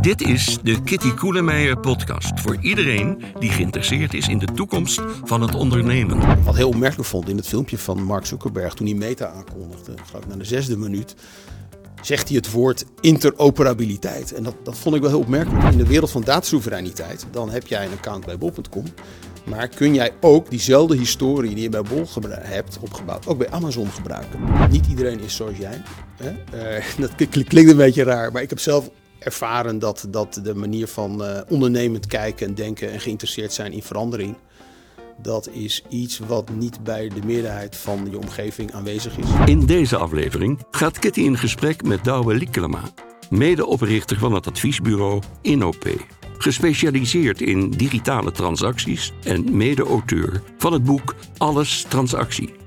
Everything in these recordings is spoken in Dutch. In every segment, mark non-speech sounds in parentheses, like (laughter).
Dit is de Kitty Koelemeijer podcast voor iedereen die geïnteresseerd is in de toekomst van het ondernemen. Wat heel opmerkelijk vond in het filmpje van Mark Zuckerberg toen hij Meta aankondigde, geloof ik na de zesde minuut, zegt hij het woord interoperabiliteit. En dat, dat vond ik wel heel opmerkelijk. In de wereld van datasoevereiniteit, dan heb jij een account bij bol.com. Maar kun jij ook diezelfde historie die je bij Bol hebt opgebouwd, ook bij Amazon gebruiken? Niet iedereen is zoals jij. Hè? Uh, (laughs) dat klinkt een beetje raar, maar ik heb zelf ervaren dat, dat de manier van uh, ondernemend kijken en denken en geïnteresseerd zijn in verandering, dat is iets wat niet bij de meerderheid van je omgeving aanwezig is. In deze aflevering gaat Kitty in gesprek met Douwe Liekelema, medeoprichter van het adviesbureau InnoP. Gespecialiseerd in digitale transacties en mede-auteur van het boek Alles Transactie.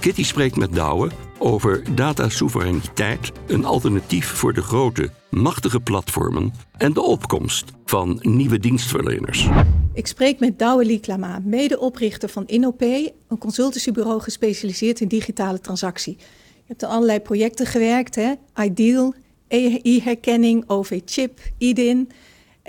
Kitty spreekt met Douwe over datasoevereiniteit, een alternatief voor de grote, machtige platformen en de opkomst van nieuwe dienstverleners. Ik spreek met Douwe Lieklama, medeoprichter van InnoP, een consultancybureau gespecialiseerd in digitale transactie. Je hebt aan allerlei projecten gewerkt, hè? Ideal, e-herkenning, OV-chip, IDIN.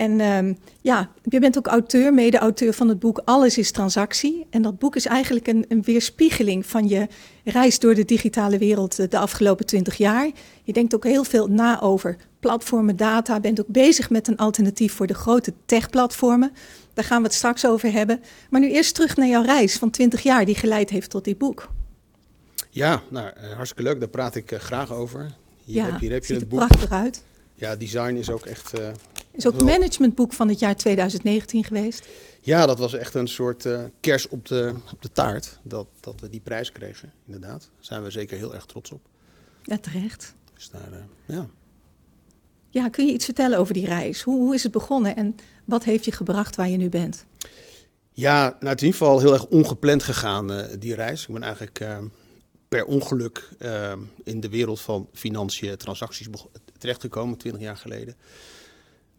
En um, ja, je bent ook auteur, mede-auteur van het boek Alles is Transactie. En dat boek is eigenlijk een, een, weerspiegeling van je reis door de digitale wereld de afgelopen twintig jaar. Je denkt ook heel veel na over platformen, data. Bent ook bezig met een alternatief voor de grote tech-platformen. Daar gaan we het straks over hebben. Maar nu eerst terug naar jouw reis van 20 jaar die geleid heeft tot dit boek. Ja, nou, hartstikke leuk. Daar praat ik uh, graag over. Hier ja, heb je, heb je het, het boek. prachtig uit. Ja, design is ook echt. Uh, is ook managementboek van het jaar 2019 geweest. Ja, dat was echt een soort uh, kers op de, op de taart. Dat, dat we die prijs kregen, inderdaad. Daar zijn we zeker heel erg trots op. Ja, terecht. Dus daar, uh, ja. Ja, kun je iets vertellen over die reis? Hoe, hoe is het begonnen en wat heeft je gebracht waar je nu bent? Ja, nou, het is in ieder geval heel erg ongepland gegaan, uh, die reis. Ik ben eigenlijk per ongeluk in de wereld van financiën, transacties terechtgekomen, 20 jaar geleden.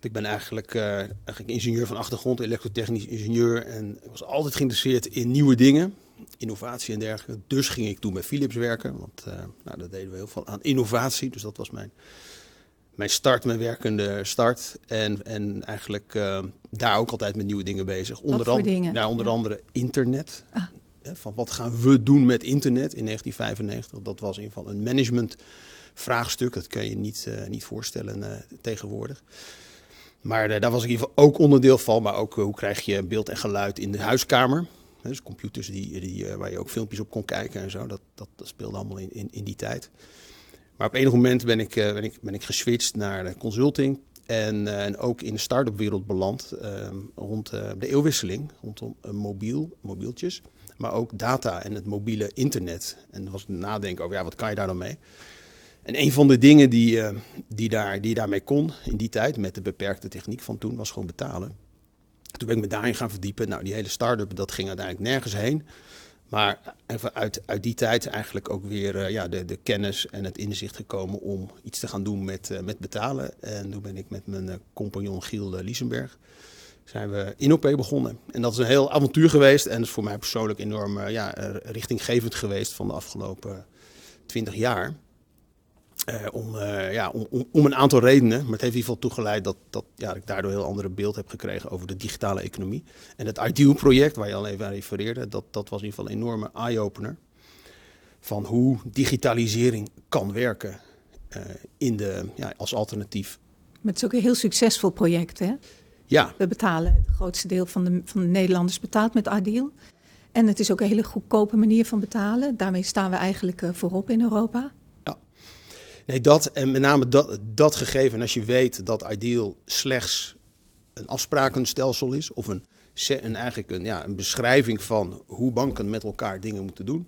Ik ben eigenlijk, uh, eigenlijk ingenieur van achtergrond, elektrotechnisch ingenieur. En ik was altijd geïnteresseerd in nieuwe dingen, innovatie en dergelijke. Dus ging ik toen bij Philips werken, want uh, nou, daar deden we heel veel aan innovatie. Dus dat was mijn, mijn start, mijn werkende start. En, en eigenlijk uh, daar ook altijd met nieuwe dingen bezig. Onder, an dingen? Nou, onder andere internet. Ah. Van wat gaan we doen met internet in 1995? Dat was in ieder geval een management vraagstuk. Dat kun je niet, niet voorstellen tegenwoordig. Maar uh, daar was ik in ieder geval ook onderdeel van. Maar ook hoe krijg je beeld en geluid in de huiskamer. Dus computers die, die, waar je ook filmpjes op kon kijken en zo. Dat, dat, speelde allemaal in, in, die tijd. Maar op enig moment ben ik, ben ik, ben ik geswitcht naar consulting. En, en ook in de start-up wereld beland ehm, rond de eeuwwisseling. Rondom mobiel, mobieltjes. Maar ook data en het mobiele internet. En dan was nadenken over ja, wat kan je daar dan mee? En een van de dingen die, uh, die, daar, die daarmee kon in die tijd, met de beperkte techniek van toen, was gewoon betalen. Toen ben ik me daarin gaan verdiepen. Nou, die hele start-up, dat ging uiteindelijk nergens heen. Maar even uit, uit die tijd eigenlijk ook weer uh, ja, de, de kennis en het inzicht gekomen om iets te gaan doen met, uh, met betalen. En toen ben ik met mijn compagnon Giel Liesenberg zijn we begonnen. En dat is een heel avontuur geweest en is voor mij persoonlijk enorm ja, richtinggevend geweest van de afgelopen twintig jaar. Uh, om, uh, ja, om, om, om, een aantal redenen. Maar het heeft in ieder geval toegeleid dat, dat ja, ik daardoor een heel andere beeld heb gekregen over de digitale economie. En het Ideal-project, waar je al even aan refereerde, dat, dat was in ieder geval een enorme eye-opener. Van hoe digitalisering kan werken uh, in de, ja, als alternatief. Maar het is ook een heel succesvol project, hè? Ja. We betalen, het grootste deel van de, van de Nederlanders betaalt met Ideal. En het is ook een hele goedkope manier van betalen. Daarmee staan we eigenlijk voorop in Europa. Nee, dat en met name dat, dat gegeven. als je weet dat Ideal slechts een afsprakenstelsel is, of een, een, eigenlijk een, ja, een beschrijving van hoe banken met elkaar dingen moeten doen,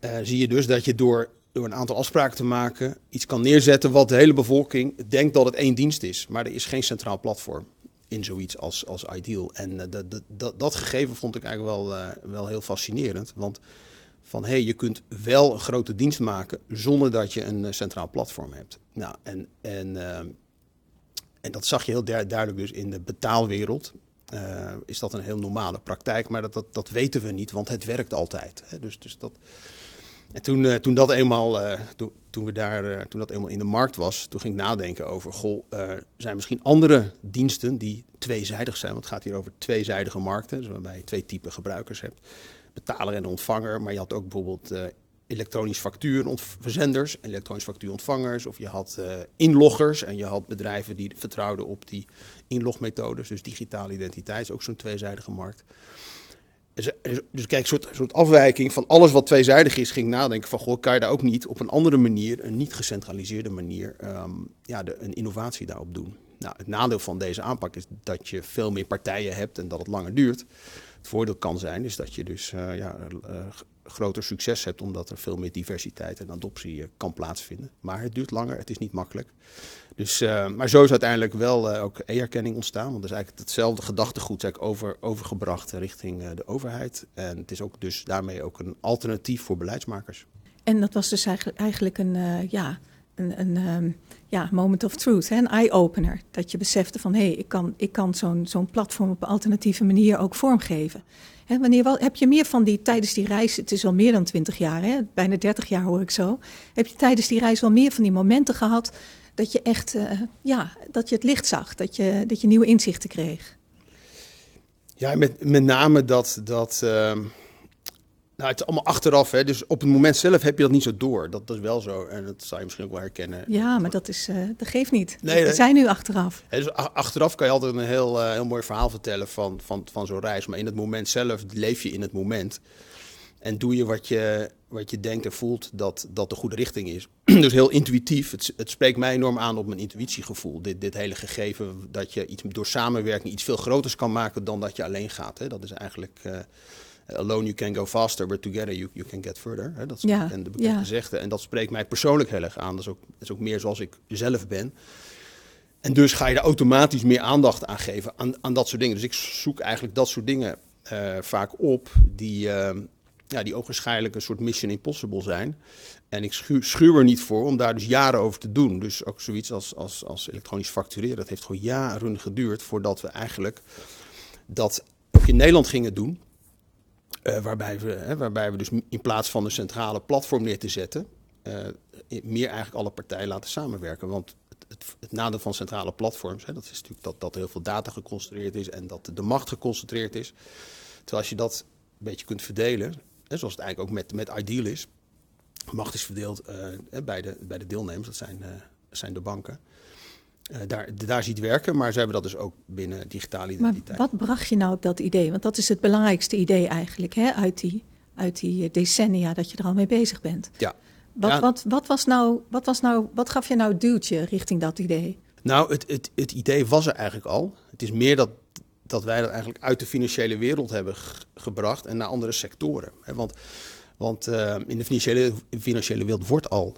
uh, zie je dus dat je door, door een aantal afspraken te maken iets kan neerzetten wat de hele bevolking denkt dat het één dienst is. Maar er is geen centraal platform in zoiets als, als Ideal. En uh, dat, dat, dat gegeven vond ik eigenlijk wel, uh, wel heel fascinerend. Want van hey, je kunt wel een grote dienst maken zonder dat je een eh, centraal platform hebt. Nou, en, en, uh, en dat zag je heel duidelijk dus in de betaalwereld. Uh, is dat een heel normale praktijk, maar dat, dat, dat weten we niet, want het werkt altijd. Hè? Dus, dus dat, En toen, toen dat eenmaal, toen, we daar, toen dat eenmaal in de markt was, toen ging ik nadenken over, goh, zijn misschien andere diensten die tweezijdig zijn? Want het gaat hier over tweezijdige markten, dus waarbij je twee typen gebruikers hebt. Betaler en ontvanger, maar je had ook bijvoorbeeld elektronisch factuurverzenders, elektronisch factuurontvangers. Of je had uh, inloggers en je had bedrijven die vertrouwden op die inlogmethodes. Dus digitale identiteit is ook zo'n tweezijdige markt. Dus, dus kijk, een soort, soort afwijking van alles wat tweezijdig is, ging nadenken van, goh, kan je daar ook niet op een andere manier, een niet gecentraliseerde manier, um, ja, een innovatie daarop doen. Nou, het nadeel van deze aanpak is dat je veel meer partijen hebt en dat het langer duurt. Het voordeel kan zijn is dat je dus uh, ja, uh, groter succes hebt, omdat er veel meer diversiteit en adoptie kan plaatsvinden. Maar het duurt langer, het is niet makkelijk. Dus, maar zo is uiteindelijk wel ook e-erkenning ontstaan. Want dat is eigenlijk hetzelfde gedachtegoed over, overgebracht richting de overheid. En het is ook dus daarmee ook een alternatief voor beleidsmakers. En dat was dus eigenlijk, eigenlijk een, ja, een, um, ja, moment of truth, hè? een eye-opener. Dat je besefte van, hé, hey, ik kan, ik kan zo'n zo'n platform op een alternatieve manier ook vormgeven. Hè, wanneer wel, heb je meer van die tijdens die reis, het is al meer dan 20 jaar, hè, bijna 30 jaar hoor ik zo. Heb je tijdens die reis wel meer van die momenten gehad dat je echt, uh, ja, dat je het licht zag, dat je, dat je nieuwe inzichten kreeg? Ja, met, met name dat, dat uh, nou, het is allemaal achteraf, hè? dus op het moment zelf heb je dat niet zo door. Dat, dat is wel zo en dat zou je misschien ook wel herkennen. Ja, maar dat, is, uh, dat geeft niet. Nee, we zijn nu achteraf. Dus achteraf kan je altijd een heel, uh, heel mooi verhaal vertellen van, van, van zo'n reis. Maar in het moment zelf leef je in het moment. En doe je wat je, wat je denkt en voelt dat dat de goede richting is. (clears throat) dus heel intuïtief. Het, het spreekt mij enorm aan op mijn intuïtiegevoel. Dit, dit hele gegeven dat je iets, door samenwerking iets veel groters kan maken dan dat je alleen gaat. Hè? Dat is eigenlijk... Uh, Alone you can go faster, but together you, you can get further. Hè? Dat is ja, de bekende ja. gezegde. En dat spreekt mij persoonlijk heel erg aan. Dat is, ook, dat is ook meer zoals ik zelf ben. En dus ga je er automatisch meer aandacht aan geven aan, aan dat soort dingen. Dus ik zoek eigenlijk dat soort dingen uh, vaak op die, uh, ja, die ogenschijnlijk een soort mission impossible zijn. En ik schuw er niet voor om daar dus jaren over te doen. Dus ook zoiets als, als, als elektronisch factureren. Dat heeft gewoon jaren geduurd voordat we eigenlijk dat ook in Nederland gingen doen. Uh, waarbij, we, hè, waarbij we dus in plaats van een centrale platform neer te zetten, uh, meer eigenlijk alle partijen laten samenwerken. Want het, het, nadeel van centrale platforms, hè, dat is natuurlijk dat, dat heel veel data geconcentreerd is en dat de macht geconcentreerd is. Terwijl als je dat een beetje kunt verdelen, hè, zoals het eigenlijk ook met, met Ideal is, macht is verdeeld uh, bij, de, bij de deelnemers, dat zijn, zijn de banken. Uh, daar, daar ziet werken, maar ze hebben dat dus ook binnen digitale identiteit. Maar wat bracht je nou op dat idee? Want dat is het belangrijkste idee eigenlijk hè? Uit, die, uit die decennia dat je er al mee bezig bent. Ja. Wat, ja. wat, wat, was nou, wat, was nou, wat gaf je nou duwtje richting dat idee? Nou, het, het, het idee was er eigenlijk al. Het is meer dat, dat wij dat eigenlijk uit de financiële wereld hebben gebracht en naar andere sectoren. Want, want uh, in de financiële, financiële wereld wordt al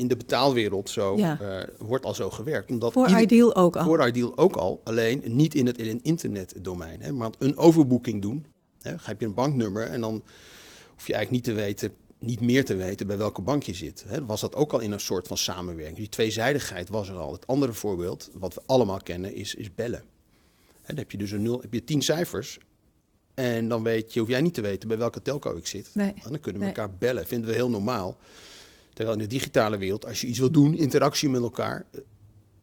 in de betaalwereld zo ja. uh, wordt al zo gewerkt. Omdat voor ieder, Ideal ook al. Voor Ideal ook al, alleen niet in het, in het internetdomein. Hè. Maar een overboeking doen, hè, heb je een banknummer en dan hoef je eigenlijk niet te weten, niet meer te weten bij welke bank je zit. Hè. Was dat ook al in een soort van samenwerking. Die tweezijdigheid was er al. Het andere voorbeeld, wat we allemaal kennen, is, is bellen. Hè, dan heb je dus een nul, heb je tien cijfers. En dan weet je, hoef jij niet te weten bij welke telco ik zit. Nee. En dan kunnen we nee. elkaar bellen. Vinden we heel normaal. Terwijl in de digitale wereld, als je iets wil doen, interactie met elkaar,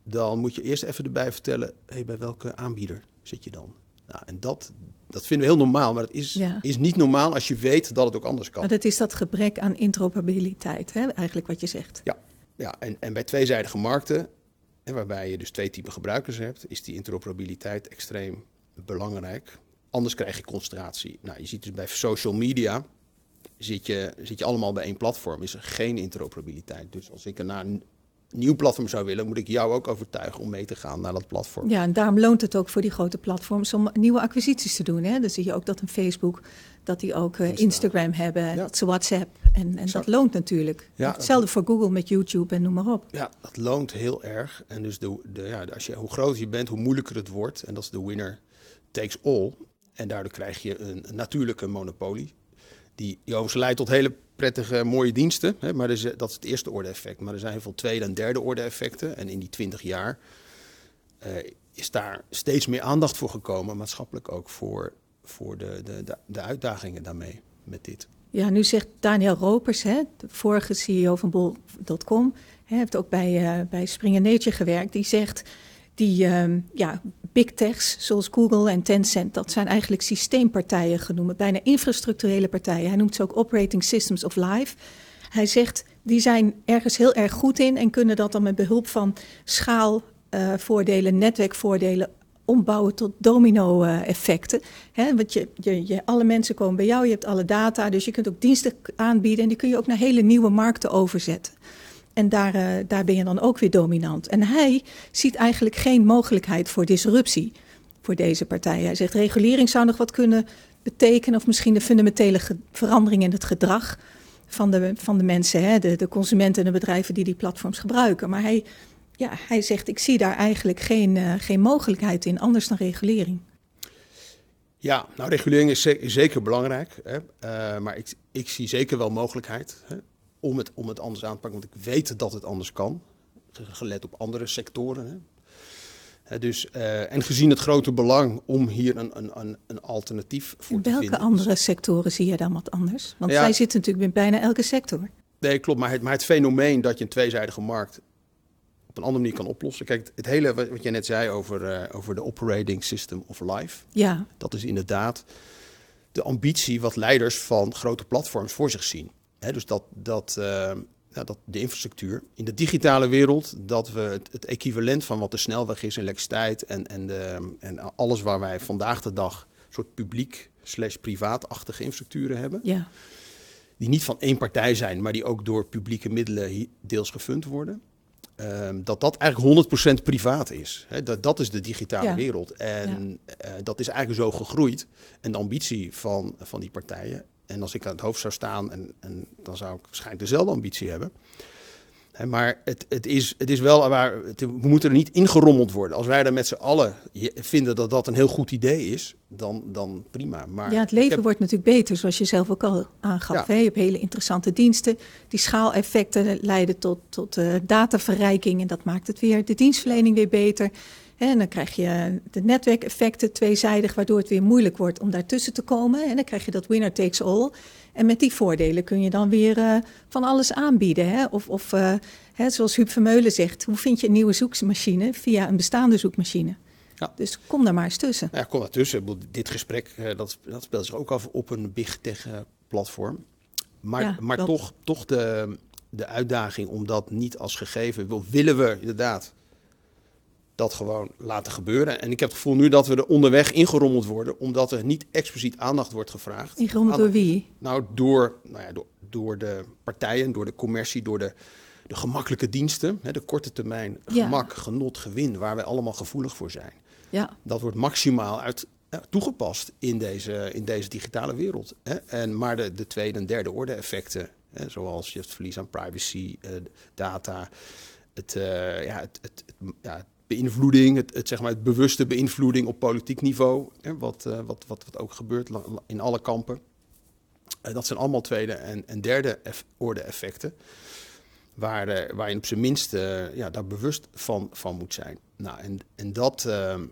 dan moet je eerst even erbij vertellen, hey, bij welke aanbieder zit je dan? Nou, en dat, dat vinden we heel normaal, maar het is, ja. is niet normaal als je weet dat het ook anders kan. Maar dat is dat gebrek aan interoperabiliteit, hè? eigenlijk wat je zegt. Ja, ja en, en bij tweezijdige markten, en waarbij je dus twee typen gebruikers hebt, is die interoperabiliteit extreem belangrijk. Anders krijg je concentratie. Nou, je ziet dus bij social media, zit je, zit je allemaal bij één platform, is er geen interoperabiliteit. Dus als ik naar een nieuw platform zou willen, moet ik jou ook overtuigen om mee te gaan naar dat platform. Ja, en daarom loont het ook voor die grote platforms om nieuwe acquisities te doen. Hè? Dan zie je ook dat een Facebook, dat die ook uh, Instagram hebben, ja. dat ze WhatsApp. En, en dat loont natuurlijk. Ja, Hetzelfde voor Google met YouTube en noem maar op. Ja, dat loont heel erg. En dus de, de, ja, als je, hoe groter je bent, hoe moeilijker het wordt. En dat is de winner takes all. En daardoor krijg je een natuurlijke monopolie die overigens leidt tot hele prettige, mooie diensten. Hè, maar dat is het eerste orde effect. Maar er zijn heel veel tweede en derde orde effecten. En in die twintig jaar uh, is daar steeds meer aandacht voor gekomen, maatschappelijk ook, voor, voor de, de, de, uitdagingen daarmee met dit. Ja, nu zegt Daniel Ropers, hè, de vorige CEO van Bol.com, heeft ook bij, uh, bij Springer Nature gewerkt. Die zegt, die um, ja, big techs zoals Google en Tencent, dat zijn eigenlijk systeempartijen genoemd, bijna infrastructurele partijen. Hij noemt ze ook operating systems of life. Hij zegt, die zijn ergens heel erg goed in en kunnen dat dan met behulp van schaalvoordelen, netwerkvoordelen ombouwen tot domino-effecten. Want je, je, je, alle mensen komen bij jou, je hebt alle data, dus je kunt ook diensten aanbieden en die kun je ook naar hele nieuwe markten overzetten. En daar, uh, daar ben je dan ook weer dominant. En hij ziet eigenlijk geen mogelijkheid voor disruptie voor deze partijen. Hij zegt regulering zou nog wat kunnen betekenen, of misschien de fundamentele verandering in het gedrag van de, van de mensen, hè, de, de consumenten en de bedrijven die die platforms gebruiken. Maar hij, ja, hij zegt, ik zie daar eigenlijk geen, uh, geen mogelijkheid in, anders dan regulering. Ja, nou regulering is, zeker belangrijk, hè, uh, maar ik, ik zie zeker wel mogelijkheid hè, om, het, om het anders aan te pakken, want ik weet dat het anders kan, gelet op andere sectoren. Hè. Dus, uh, en gezien het grote belang om hier een, een, een alternatief voor In te welke vinden. andere sectoren zie je dan wat anders? Want Ja. zij zitten natuurlijk in bijna elke sector. Nee, klopt. Maar het, maar het fenomeen dat je een tweezijdige markt op een andere manier kan oplossen. Kijk, het hele wat wat je net zei over, eh, over de operating system of life. Ja, Dat is inderdaad de ambitie wat leiders van grote platforms voor zich zien. Dus dat, dat, eh, ja, dat de infrastructuur in de digitale wereld, dat we het, het equivalent van wat de snelweg is, elektriciteit en, en, de, en alles waar wij vandaag de dag een soort publiek slash privaatachtige infrastructuren hebben ja. die niet van één partij zijn, maar die ook door publieke middelen deels gefund worden. ehm, dat dat eigenlijk 100% privaat is. Dat, dat is de digitale Ja. wereld. En eh, dat is eigenlijk zo gegroeid. En de ambitie van, van die partijen. En als ik aan het hoofd zou staan, en, en dan zou ik waarschijnlijk dezelfde ambitie hebben. Maar het, het, is, het is wel waar, het- we moeten er niet ingerommeld worden. Als wij er met z'n allen vinden dat dat een heel goed idee is, dan, dan prima. Maar ja, het leven heb- wordt natuurlijk beter, zoals je zelf ook al aangaf. Ja. Je hebt hele interessante diensten. Die schaaleffecten leiden tot, tot eh, dataverrijking en dat maakt het weer de dienstverlening weer beter. En dan krijg je de netwerkeffecten tweezijdig, waardoor het weer moeilijk wordt om daartussen te komen. En dan krijg je dat winner takes all. En met die voordelen kun je dan weer eh, van alles aanbieden. Hè? Of, of eh, hè, zoals Huub Vermeulen zegt, hoe vind je een nieuwe zoekmachine? Via een bestaande zoekmachine. Ja. Dus kom daar maar eens tussen. Ja, kom daartussen. Ik bedoel, Dit gesprek eh, dat, dat speelt zich ook af op een big tech platform. Maar, Ja, maar dat- toch, toch de, de uitdaging om dat niet als gegeven... wil- willen we inderdaad dat gewoon laten gebeuren. En ik heb het gevoel nu dat we er onderweg ingerommeld worden... omdat er niet expliciet aandacht wordt gevraagd. Ingerommeld door wie? Nou, door, nou ja, door, door de partijen, door de commercie, door de, de gemakkelijke diensten. Hè, de korte termijn Ja. gemak, genot, gewin... waar wij allemaal gevoelig voor zijn Ja, dat wordt maximaal uit, ja, toegepast in deze, in deze digitale wereld. Hè? En, maar de, de tweede en derde orde effecten, hè, zoals je het verlies aan privacy, eh, data, het, eh, ja, het, het, het- ja, het beïnvloeding, het, het, zeg maar, het bewuste beïnvloeding op politiek niveau, hè, wat, eh, wat, wat, wat ook gebeurt in alle kampen. Eh, dat zijn allemaal tweede en, en derde eff- orde effecten. Waar, eh, waar je op zijn minst ja, daar bewust van, van moet zijn. Nou, en, en dat. ehm,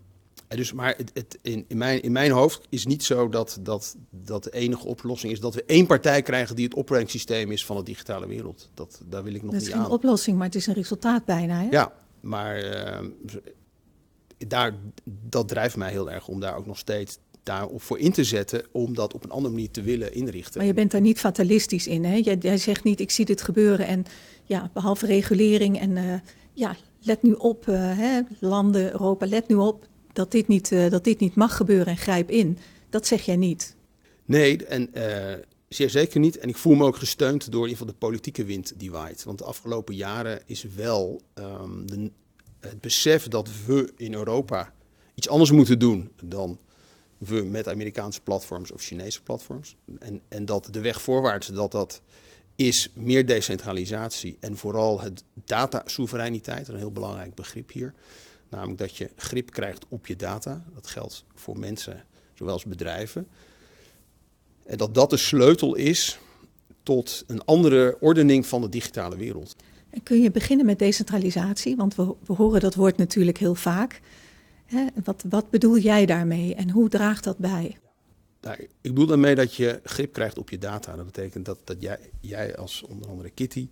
dus, maar het, het, in, in, mijn, in mijn hoofd is niet zo dat, dat, dat de enige oplossing is dat we één partij krijgen die het operatingsysteem is van de digitale wereld. Dat, daar wil ik nog dat is niet geen aan. oplossing, maar het is een resultaat bijna. Hè? Ja, maar ehm, daar, dat drijft mij heel erg om daar ook nog steeds daarop voor in te zetten. Om dat op een andere manier te willen inrichten. Maar je bent daar niet fatalistisch in. Hè? Jij, jij zegt niet, ik zie dit gebeuren en ja, behalve regulering en eh, ja, let nu op, eh, hè, landen, Europa, let nu op dat dit, niet, eh, dat dit niet mag gebeuren en grijp in. Dat zeg jij niet. Nee, en eh, zeer zeker niet. En ik voel me ook gesteund door in ieder geval de politieke wind die waait. Want de afgelopen jaren is wel ehm, de, het besef dat we in Europa iets anders moeten doen dan we met Amerikaanse platforms of Chinese platforms. En, en dat de weg voorwaarts, dat dat is meer decentralisatie en vooral het data-soevereiniteit, een heel belangrijk begrip hier. Namelijk dat je grip krijgt op je data. Dat geldt voor mensen zowel als bedrijven. En dat dat de sleutel is tot een andere ordening van de digitale wereld. En kun je beginnen met decentralisatie? Want we, we horen dat woord natuurlijk heel vaak. Hè? Wat, wat bedoel jij daarmee en hoe draagt dat bij? Nou, ik bedoel daarmee dat je grip krijgt op je data. Dat betekent dat, dat jij, jij als onder andere Kitty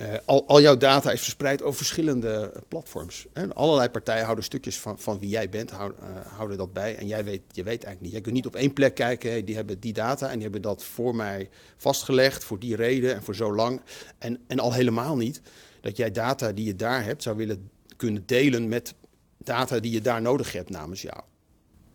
uh, al, al, jouw data is verspreid over verschillende platforms. En allerlei partijen houden stukjes van, van wie jij bent, houden, uh, houden dat bij. En jij weet, je weet eigenlijk niet. Je kunt niet op één plek kijken, hey, die hebben die data en die hebben dat voor mij vastgelegd, voor die reden en voor zo lang. En, en al helemaal niet dat jij data die je daar hebt zou willen kunnen delen met data die je daar nodig hebt namens jou.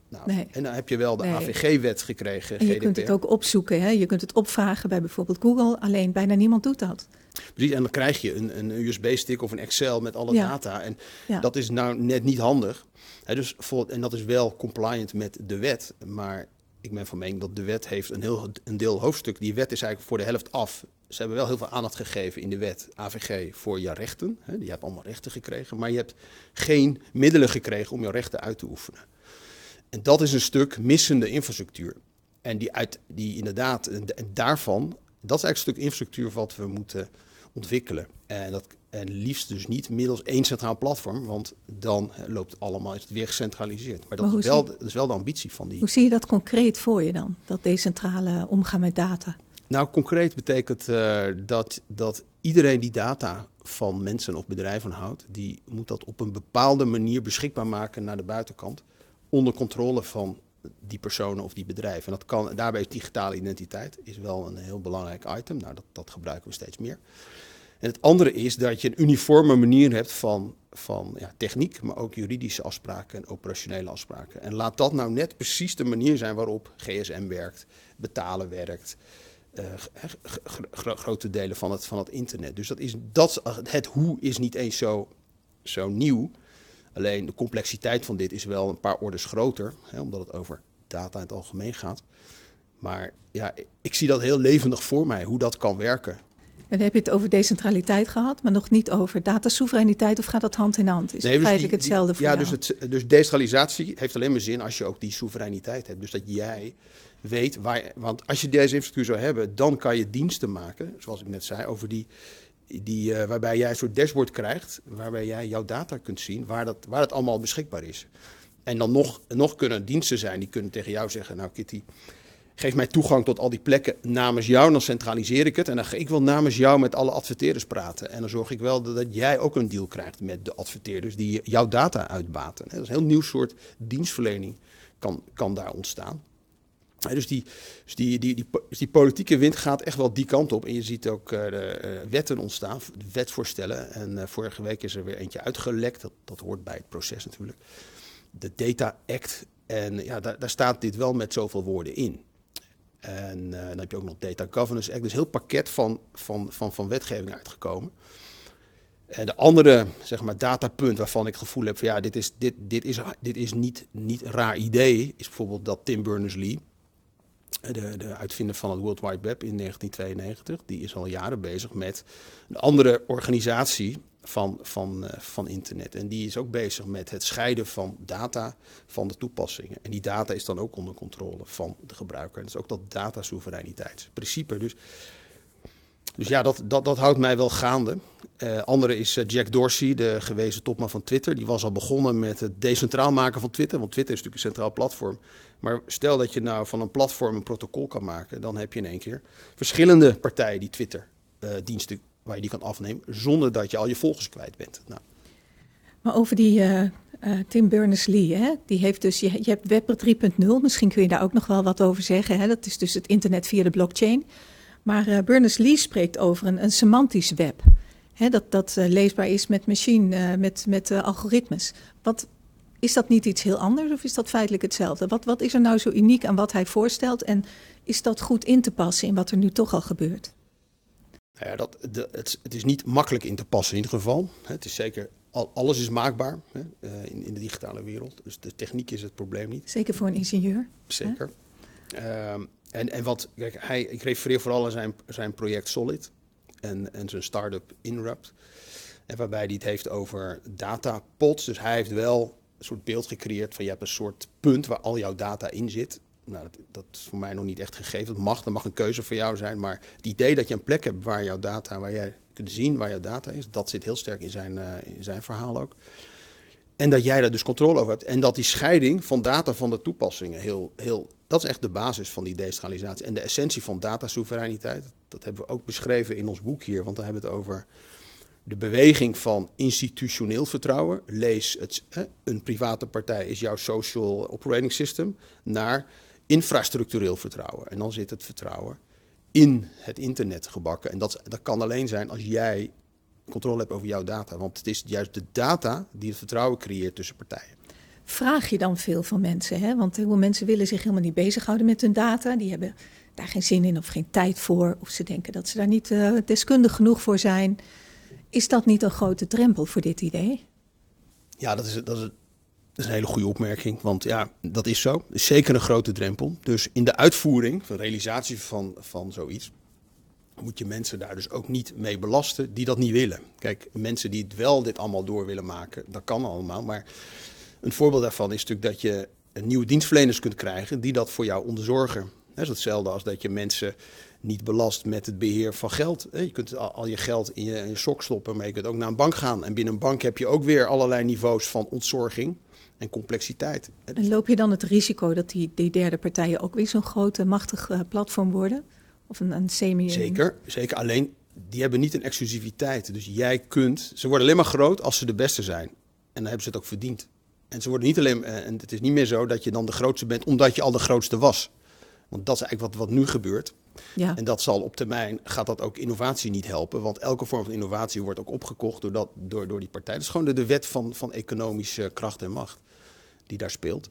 Nou, nee. En dan heb je wel de nee. AVG-wet gekregen. En je kunt het ook opzoeken. Hè? Je kunt het opvragen bij bijvoorbeeld Google. Alleen bijna niemand doet dat. Precies, en dan krijg je een, een USB-stick of een Excel met alle data. En ja. dat is nou net niet handig. He, dus voor, en dat is wel compliant met de wet. Maar ik ben van mening dat de wet heeft een, heel, een deel hoofdstuk. Die wet is eigenlijk voor de helft af. Ze hebben wel heel veel aandacht gegeven in de wet AVG voor je rechten. He, je hebt allemaal rechten gekregen. Maar je hebt geen middelen gekregen om je rechten uit te oefenen. En dat is een stuk missende infrastructuur. En die, uit, die inderdaad, en daarvan, dat is eigenlijk een stuk infrastructuur wat we moeten ontwikkelen. En, dat, en liefst dus niet middels één centraal platform, want dan loopt het allemaal, is het weer gecentraliseerd. Maar dat, is, wel, dat is wel de ambitie van die. Hoe zie je dat concreet voor je dan, dat decentrale omgaan met data? Nou, concreet betekent uh, dat, dat iedereen die data van mensen of bedrijven houdt, die moet dat op een bepaalde manier beschikbaar maken naar de buitenkant onder controle van die personen of die bedrijven. En dat kan, daarbij is digitale identiteit is wel een heel belangrijk item. Nou, dat, dat gebruiken we steeds meer. En het andere is dat je een uniforme manier hebt van, van ja, techniek, maar ook juridische afspraken en operationele afspraken. En laat dat nou net precies de manier zijn waarop GSM werkt, betalen werkt, uh, grote delen van het, van het internet. Dus dat is, dat, het hoe is niet eens zo, zo nieuw. Alleen de complexiteit van dit is wel een paar orders groter, hè, omdat het over data in het algemeen gaat. Maar ja, ik zie dat heel levendig voor mij, hoe dat kan werken. En dan heb je het over decentraliteit gehad, maar nog niet over datasoevereiniteit, of gaat dat hand in hand? Is nee, dus feitelijk hetzelfde voor Ja, dus, het, dus decentralisatie heeft alleen maar zin als je ook die soevereiniteit hebt. Dus dat jij weet waar... Want als je deze infrastructuur zou hebben, dan kan je diensten maken, zoals ik net zei, over die die, uh, waarbij jij een soort dashboard krijgt, waarbij jij jouw data kunt zien, waar dat, waar dat allemaal beschikbaar is. En dan nog, nog kunnen diensten zijn die kunnen tegen jou zeggen, nou Kitty, geef mij toegang tot al die plekken namens jou, dan centraliseer ik het. En dan ga ik wel namens jou met alle adverteerders praten. En dan zorg ik wel dat, jij ook een deal krijgt met de adverteerders die jouw data uitbaten. Dat is een heel nieuw soort dienstverlening kan, kan daar ontstaan. Dus die, dus die, die, die, dus die, politieke wind gaat echt wel die kant op. En je ziet ook uh, de, uh, wetten ontstaan, wetsvoorstellen. En uh, vorige week is er weer eentje uitgelekt. Dat, dat hoort bij het proces natuurlijk. De Data Act. En ja, daar, daar staat dit wel met zoveel woorden in. En dan heb je ook nog Data Governance Act. Dus heel pakket van, van, van, van wetgeving uitgekomen. En de andere zeg maar, datapunt waarvan ik het gevoel heb van ja, dit is, dit, dit is, dit is niet, niet een raar idee, is bijvoorbeeld dat Tim Berners-Lee, de, de, uitvinder van het World Wide Web in 1992, die is al jaren bezig met een andere organisatie van, van, uh, van internet. En die is ook bezig met het scheiden van data van de toepassingen. En die data is dan ook onder controle van de gebruiker. En dat is ook dat datasoevereiniteitsprincipe. Dus, dus ja, dat, dat, dat houdt mij wel gaande. Uh, andere is uh, Jack Dorsey, de gewezen topman van Twitter. Die was al begonnen met het decentraal maken van Twitter. Want Twitter is natuurlijk een centraal platform. Maar stel dat je nou van een platform een protocol kan maken, dan heb je in één keer verschillende partijen die Twitter-diensten uh, waar je die kan afnemen, zonder dat je al je volgers kwijt bent. Nou. Maar over die uh, uh, Tim Berners-Lee, hè? die heeft dus, je, je hebt Web 3.0, misschien kun je daar ook nog wel wat over zeggen. Hè? Dat is dus het internet via de blockchain. Maar Berners-Lee spreekt over een, een semantisch web. Hè? Dat, dat leesbaar is met machine, met, met algoritmes. Wat, is dat niet iets heel anders of is dat feitelijk hetzelfde? Wat, wat is er nou zo uniek aan wat hij voorstelt en is dat goed in te passen in wat er nu toch al gebeurt? Nou ja, dat, de, het, het, is niet makkelijk in te passen in ieder geval. Het is zeker, al, alles is maakbaar hè, uh, in, in, de digitale wereld. Dus de techniek is het probleem niet. Zeker voor een ingenieur. Zeker. Um, en, en wat, kijk, hij, ik refereer vooral aan zijn, zijn project Solid en, en zijn start-up Inrupt. En waarbij hij het heeft over datapots. Dus hij heeft wel soort beeld gecreëerd van je hebt een soort punt waar al jouw data in zit. Nou, dat, dat, is voor mij nog niet echt gegeven. Dat mag, dat mag een keuze voor jou zijn. Maar het idee dat je een plek hebt waar jouw data, waar jij kunt zien waar jouw data is, dat zit heel sterk in zijn, uh, in zijn verhaal ook. En dat jij daar dus controle over hebt. En dat die scheiding van data van de toepassingen heel, heel. Dat is echt de basis van die decentralisatie. En de essentie van datasoevereiniteit. Dat hebben we ook beschreven in ons boek hier. Want dan hebben we het over de beweging van institutioneel vertrouwen. Lees het. Een private partij is jouw social operating system. Naar infrastructureel vertrouwen. En dan zit het vertrouwen in het internet gebakken. En dat, dat kan alleen zijn als jij controle hebt over jouw data. Want het is juist de data die het vertrouwen creëert tussen partijen. Vraag je dan veel van mensen? Hè? Want heel veel mensen willen zich helemaal niet bezighouden met hun data. Die hebben daar geen zin in of geen tijd voor. Of ze denken dat ze daar niet uh, deskundig genoeg voor zijn. Is dat niet een grote drempel voor dit idee? Ja, dat is, dat is, dat is een hele goede opmerking. Want ja, dat is zo. is zeker een grote drempel. Dus in de uitvoering, de realisatie van, van zoiets, moet je mensen daar dus ook niet mee belasten die dat niet willen. Kijk, mensen die het wel dit allemaal door willen maken, dat kan allemaal. Maar een voorbeeld daarvan is natuurlijk dat je nieuwe dienstverleners kunt krijgen die dat voor jou onderzorgen. Dat is hetzelfde als dat je mensen niet belast met het beheer van geld. Je kunt al je geld in je, in je sok stoppen, maar je kunt ook naar een bank gaan. En binnen een bank heb je ook weer allerlei niveaus van ontzorging en complexiteit. En loop je dan het risico dat die, die derde partijen ook weer zo'n grote, machtig uh, platform worden? Of een, een semi... Zeker, zeker. Alleen, die hebben niet een exclusiviteit. Dus jij kunt... Ze worden alleen maar groot als ze de beste zijn. En dan hebben ze het ook verdiend. En ze worden niet alleen... En het is niet meer zo dat je dan de grootste bent omdat je al de grootste was. Want dat is eigenlijk wat, wat nu gebeurt. Ja. En dat zal op termijn, gaat dat ook innovatie niet helpen. Want elke vorm van innovatie wordt ook opgekocht door, dat, door, door die partij. Dat is gewoon de, de wet van, van economische kracht en macht die daar speelt.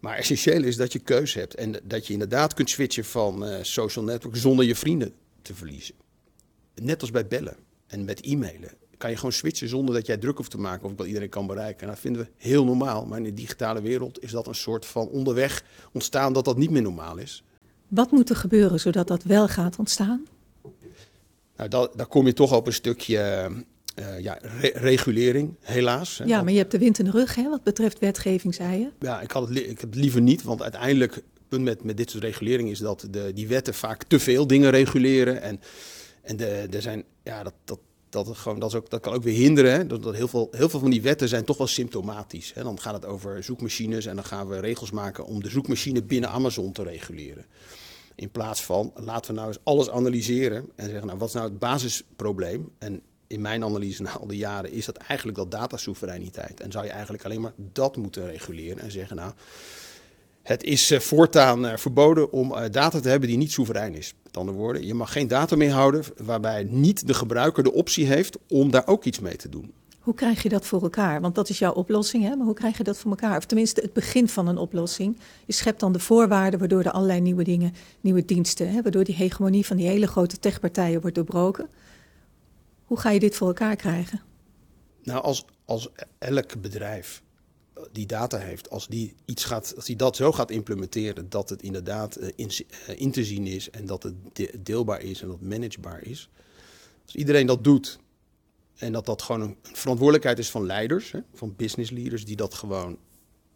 Maar essentieel is dat je keuze hebt en dat je inderdaad kunt switchen van uh, social network zonder je vrienden te verliezen. Net als bij bellen en met e-mailen. Kan je gewoon switchen zonder dat jij druk hoeft te maken of wel iedereen kan bereiken. En dat vinden we heel normaal. Maar in de digitale wereld is dat een soort van onderweg ontstaan dat dat niet meer normaal is. Wat moet er gebeuren zodat dat wel gaat ontstaan? Nou, daar kom je toch op een stukje uh, ja, regulering, helaas. Ja, maar je hebt de wind in de rug hè, wat betreft wetgeving, zei je. Ja, ik, had het, ik heb het liever niet, want uiteindelijk het punt met, met dit soort regulering is dat de, die wetten vaak te veel dingen reguleren. En, en de, er zijn, ja, dat, dat, dat, gewoon, dat, is ook, dat kan ook weer hinderen. Hè? Dat, dat heel, veel, heel veel van die wetten zijn toch wel symptomatisch. Hè? Dan gaat het over zoekmachines en dan gaan we regels maken om de zoekmachine binnen Amazon te reguleren. In plaats van, laten we nou eens alles analyseren en zeggen, nou, wat is nou het basisprobleem? En in mijn analyse na al die jaren is dat eigenlijk dat datasoevereiniteit. En zou je eigenlijk alleen maar dat moeten reguleren en zeggen, nou, het is uh, voortaan uh, verboden om uh, data te hebben die niet soeverein is. Met andere woorden, je mag geen data meer houden waarbij niet de gebruiker de optie heeft om daar ook iets mee te doen. Hoe krijg je dat voor elkaar? Want dat is jouw oplossing, hè? maar hoe krijg je dat voor elkaar? Of tenminste het begin van een oplossing. Je schept dan de voorwaarden waardoor er allerlei nieuwe dingen, nieuwe diensten, hè? waardoor die hegemonie van die hele grote techpartijen wordt doorbroken. Hoe ga je dit voor elkaar krijgen? Nou, als, als elk bedrijf die data heeft, als die, iets gaat, als die dat zo gaat implementeren dat het inderdaad uh, in, uh, in, te zien is en dat het de, deelbaar is en dat managebaar is. Als iedereen dat doet en dat dat gewoon een, verantwoordelijkheid is van leiders, hè, van business leaders die dat gewoon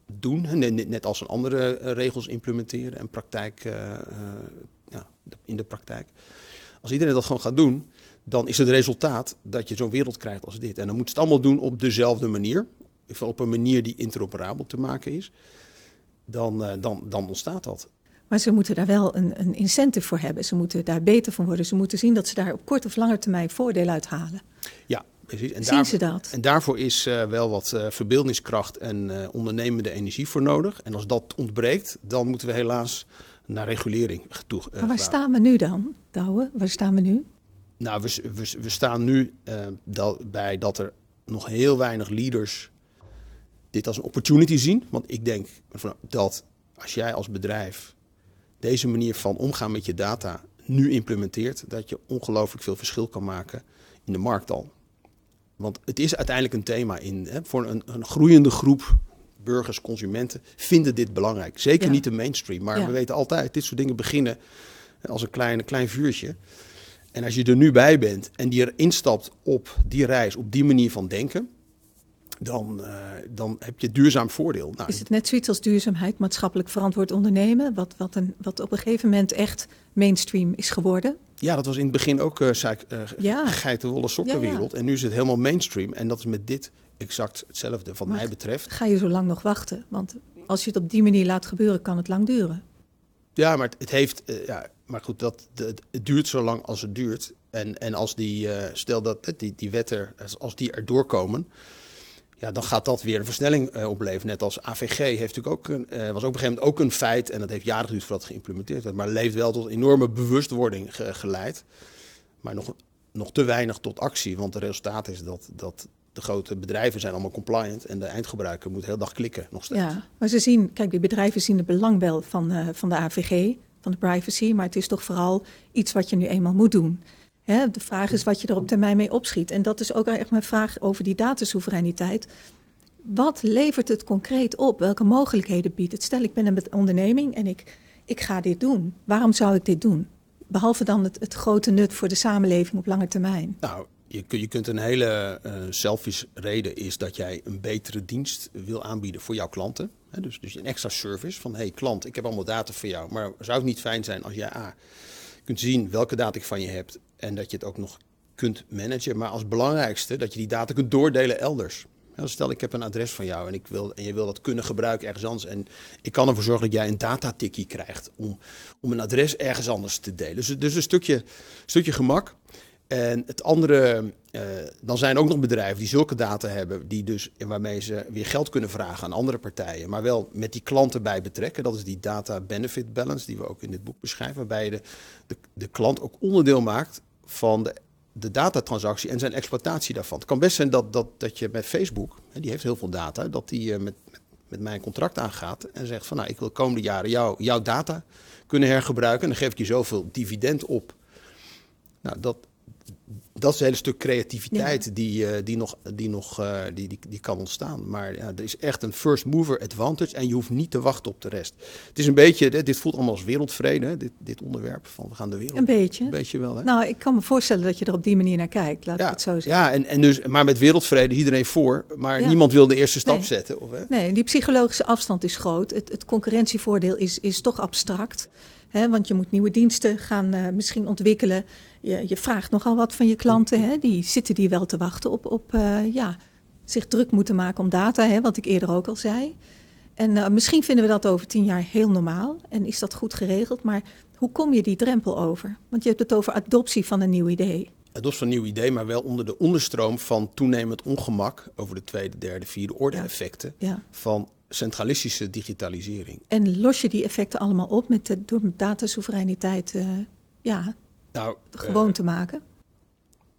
doen, net, als een andere uh, regels implementeren en praktijk, ja, in de praktijk. Als iedereen dat gewoon gaat doen, dan is het resultaat dat je zo'n wereld krijgt als dit. En dan moet het allemaal doen op dezelfde manier, op een manier die interoperabel te maken is. Dan, dan, dan ontstaat dat. Maar ze moeten daar wel een, een incentive voor hebben. Ze moeten daar beter van worden. Ze moeten zien dat ze daar op korte of lange termijn voordeel uit halen. Ja, precies. En Zien ze dat? En daarvoor is uh, wel wat uh, verbeeldingskracht en uh, ondernemende energie voor nodig. En als dat ontbreekt, dan moeten we helaas naar regulering toe. maar waar staan we nu dan, Douwe? Waar staan we nu? Nou, we, we, we staan nu dat, bij dat er nog heel weinig leaders dit als een opportunity zien. Want ik denk dat als jij als bedrijf deze manier van omgaan met je data nu implementeert, dat je ongelooflijk veel verschil kan maken in de markt al. Want het is uiteindelijk een thema in, hè, voor een, een, groeiende groep burgers, consumenten, vinden dit belangrijk. Zeker ja. niet de mainstream, maar ja. we weten altijd, dit soort dingen beginnen als een klein, klein vuurtje. En als je er nu bij bent en die erin stapt op die reis, op die manier van denken, dan, uh, dan heb je duurzaam voordeel. Nou, is het net zoiets als duurzaamheid, maatschappelijk verantwoord ondernemen, wat, wat, een, wat op een gegeven moment echt mainstream is geworden? Ja, dat was in het begin ook uh, uh, ja. geitenwolle sokkenwereld. Ja, ja. En nu is het helemaal mainstream. En dat is met dit exact hetzelfde wat mij betreft. Ga je zo lang nog wachten? Want als je het op die manier laat gebeuren, kan het lang duren. Ja, maar het, heeft. Ja, maar goed, dat, het, het duurt zo lang als het duurt. En, en als die, stel dat die, die wetten, als die erdoor komen, ja, dan gaat dat weer een versnelling uh, opleveren. Net als AVG heeft natuurlijk ook een, was ook op een gegeven moment ook een feit, en dat heeft jaren geduurd voordat het geïmplementeerd werd, maar leeft wel tot enorme bewustwording ge, geleid. Maar nog, nog te weinig tot actie, want het resultaat is dat, dat de grote bedrijven zijn allemaal compliant en de eindgebruiker moet heel dag klikken nog steeds. Ja, maar ze zien, kijk, die bedrijven zien het belang wel van, uh, van de AVG, van de privacy, maar het is toch vooral iets wat je nu eenmaal moet doen. De vraag is wat je er op termijn mee opschiet. En dat is ook echt mijn vraag over die datasoevereiniteit. Wat levert het concreet op? Welke mogelijkheden biedt het? Stel, ik ben een onderneming en ik, ik ga dit doen. Waarom zou ik dit doen? Behalve dan het, het grote nut voor de samenleving op lange termijn. Nou, je, je kunt een hele uh, selfish reden is dat jij een betere dienst wil aanbieden voor jouw klanten. Dus, dus een extra service van hey klant, ik heb allemaal data voor jou. Maar zou het niet fijn zijn als jij A, kunt zien welke data ik van je hebt en dat je het ook nog kunt managen. Maar als belangrijkste dat je die data kunt doordelen elders. Stel, ik heb een adres van jou en, ik wil, en je wil dat kunnen gebruiken ergens anders. En ik kan ervoor zorgen dat jij een datatikkie krijgt om, om een adres ergens anders te delen. Dus, dus een stukje, stukje gemak. En het andere, uh, dan zijn ook nog bedrijven die zulke data hebben, die dus, waarmee ze weer geld kunnen vragen aan andere partijen, maar wel met die klanten bij betrekken. Dat is die data benefit balance, die we ook in dit boek beschrijven, waarbij je de, de, de klant ook onderdeel maakt van de, de datatransactie en zijn exploitatie daarvan. Het kan best zijn dat, dat, dat je met Facebook, die heeft heel veel data, dat die uh, met, met, met mij een contract aangaat en zegt van nou, ik wil de komende jaren jou, jouw data kunnen hergebruiken en dan geef ik je zoveel dividend op. Nou, dat, dat is een hele stuk creativiteit ja. die, uh, die, nog, die, nog uh, die, die, die kan ontstaan. Maar ja, er is echt een first mover advantage en je hoeft niet te wachten op de rest. Het is een beetje, dit, dit voelt allemaal als wereldvrede, dit, dit onderwerp van we gaan de wereld. Een beetje. Een beetje wel. Hè? Nou, ik kan me voorstellen dat je er op die manier naar kijkt, laat ja, ik het zo zeggen. Ja, en, en dus, maar met wereldvrede iedereen voor, maar ja. niemand wil de eerste stap nee. zetten. Of, hè? Nee, die psychologische afstand is groot. Het, het concurrentievoordeel is, is toch abstract. Hè, want je moet nieuwe diensten gaan uh, misschien ontwikkelen. Je, je, vraagt nogal wat van je klanten. Hè, die zitten die wel te wachten op, op uh, ja, zich druk moeten maken om data, hè, wat ik eerder ook al zei. En uh, misschien vinden we dat over tien jaar heel normaal en is dat goed geregeld. Maar hoe kom je die drempel over? Want je hebt het over adoptie van een nieuw idee. Adoptie van een nieuw idee, maar wel onder de onderstroom van toenemend ongemak over de tweede, derde, vierde orde effecten ja. Ja. van centralistische digitalisering. En los je die effecten allemaal op met de, door datasoevereiniteit uh, ja, nou, gewoon uh, te maken?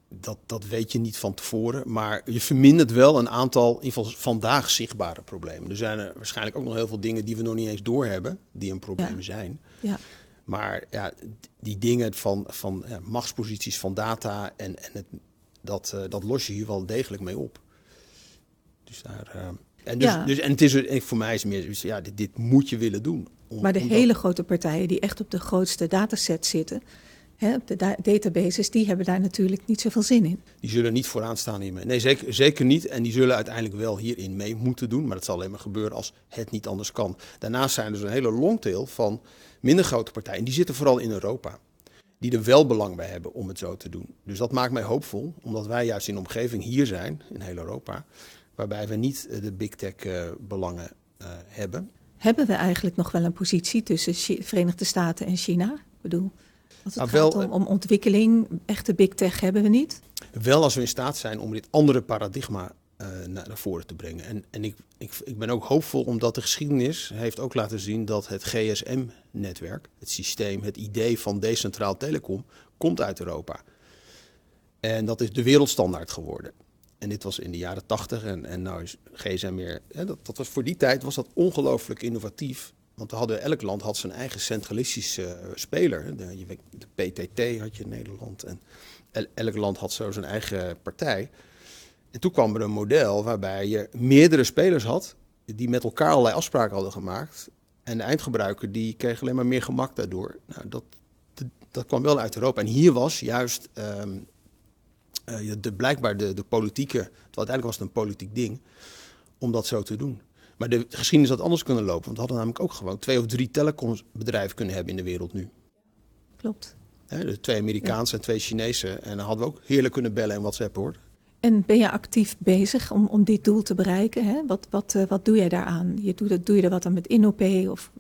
Dat, dat weet je niet van tevoren, maar je vermindert wel een aantal, in ieder geval vandaag zichtbare problemen. Er zijn er waarschijnlijk ook nog heel veel dingen die we nog niet eens doorhebben, die een probleem ja. zijn. Ja. Maar ja, die dingen van, van ja, machtsposities van data en, en het, dat, uh, dat los je hier wel degelijk mee op. Dus daar. En, dus, Ja. dus, en het is voor mij is meer, zoiets, ja, dit, dit moet je willen doen. Om- Maar de omdat- hele grote partijen die echt op de grootste datasets zitten, hè, op de da- databases, die hebben daar natuurlijk niet zoveel zin in. Die zullen niet vooraan staan hiermee. Nee, zeker, zeker niet. En die zullen uiteindelijk wel hierin mee moeten doen. Maar dat zal alleen maar gebeuren als het niet anders kan. Daarnaast zijn er dus een hele longtail van minder grote partijen. Die zitten vooral in Europa. Die er wel belang bij hebben om het zo te doen. Dus dat maakt mij hoopvol. Omdat wij juist in de omgeving hier zijn, in heel Europa. Waarbij we niet eh, de big tech eh, belangen eh, hebben. Hebben we eigenlijk nog wel een positie tussen Chi- Verenigde Staten en China? Ik bedoel, als het Nou, gaat om, om ontwikkeling, echte big tech hebben we niet. Wel als we in staat zijn om dit andere paradigma naar, naar voren te brengen. En, en ik, ik, ik ben ook hoopvol omdat de geschiedenis heeft ook laten zien dat het GSM-netwerk, het systeem, het idee van decentraal telecom, komt uit Europa. En dat is de wereldstandaard geworden. En dit was in de jaren 80 en, en nou is GSM weer. Hè, dat, dat was voor die tijd was dat ongelooflijk innovatief. Want hadden, elk land had zijn eigen centralistische eh, speler. De, de PTT had je in Nederland. En el- elk land had zo zijn eigen partij. En toen kwam er een model waarbij je meerdere spelers had. die met elkaar allerlei afspraken hadden gemaakt. En de eindgebruiker die kreeg alleen maar meer gemak daardoor. Nou, dat, dat, dat kwam wel uit Europa. En hier was juist ehm, eh, de, blijkbaar de, de politieke. Want uiteindelijk was het een politiek ding. om dat zo te doen. Maar de geschiedenis had anders kunnen lopen. Want we hadden namelijk ook gewoon twee of drie telecomsbedrijven kunnen hebben in de wereld nu. Klopt. Hè, de twee Amerikaanse en twee Chinese. En dan hadden we ook heerlijk kunnen bellen en WhatsApp hoor. En ben je actief bezig om, om dit doel te bereiken? Hè? Wat, wat, uh, wat doe jij daaraan? Je doet, doe je er wat aan met InOP? Of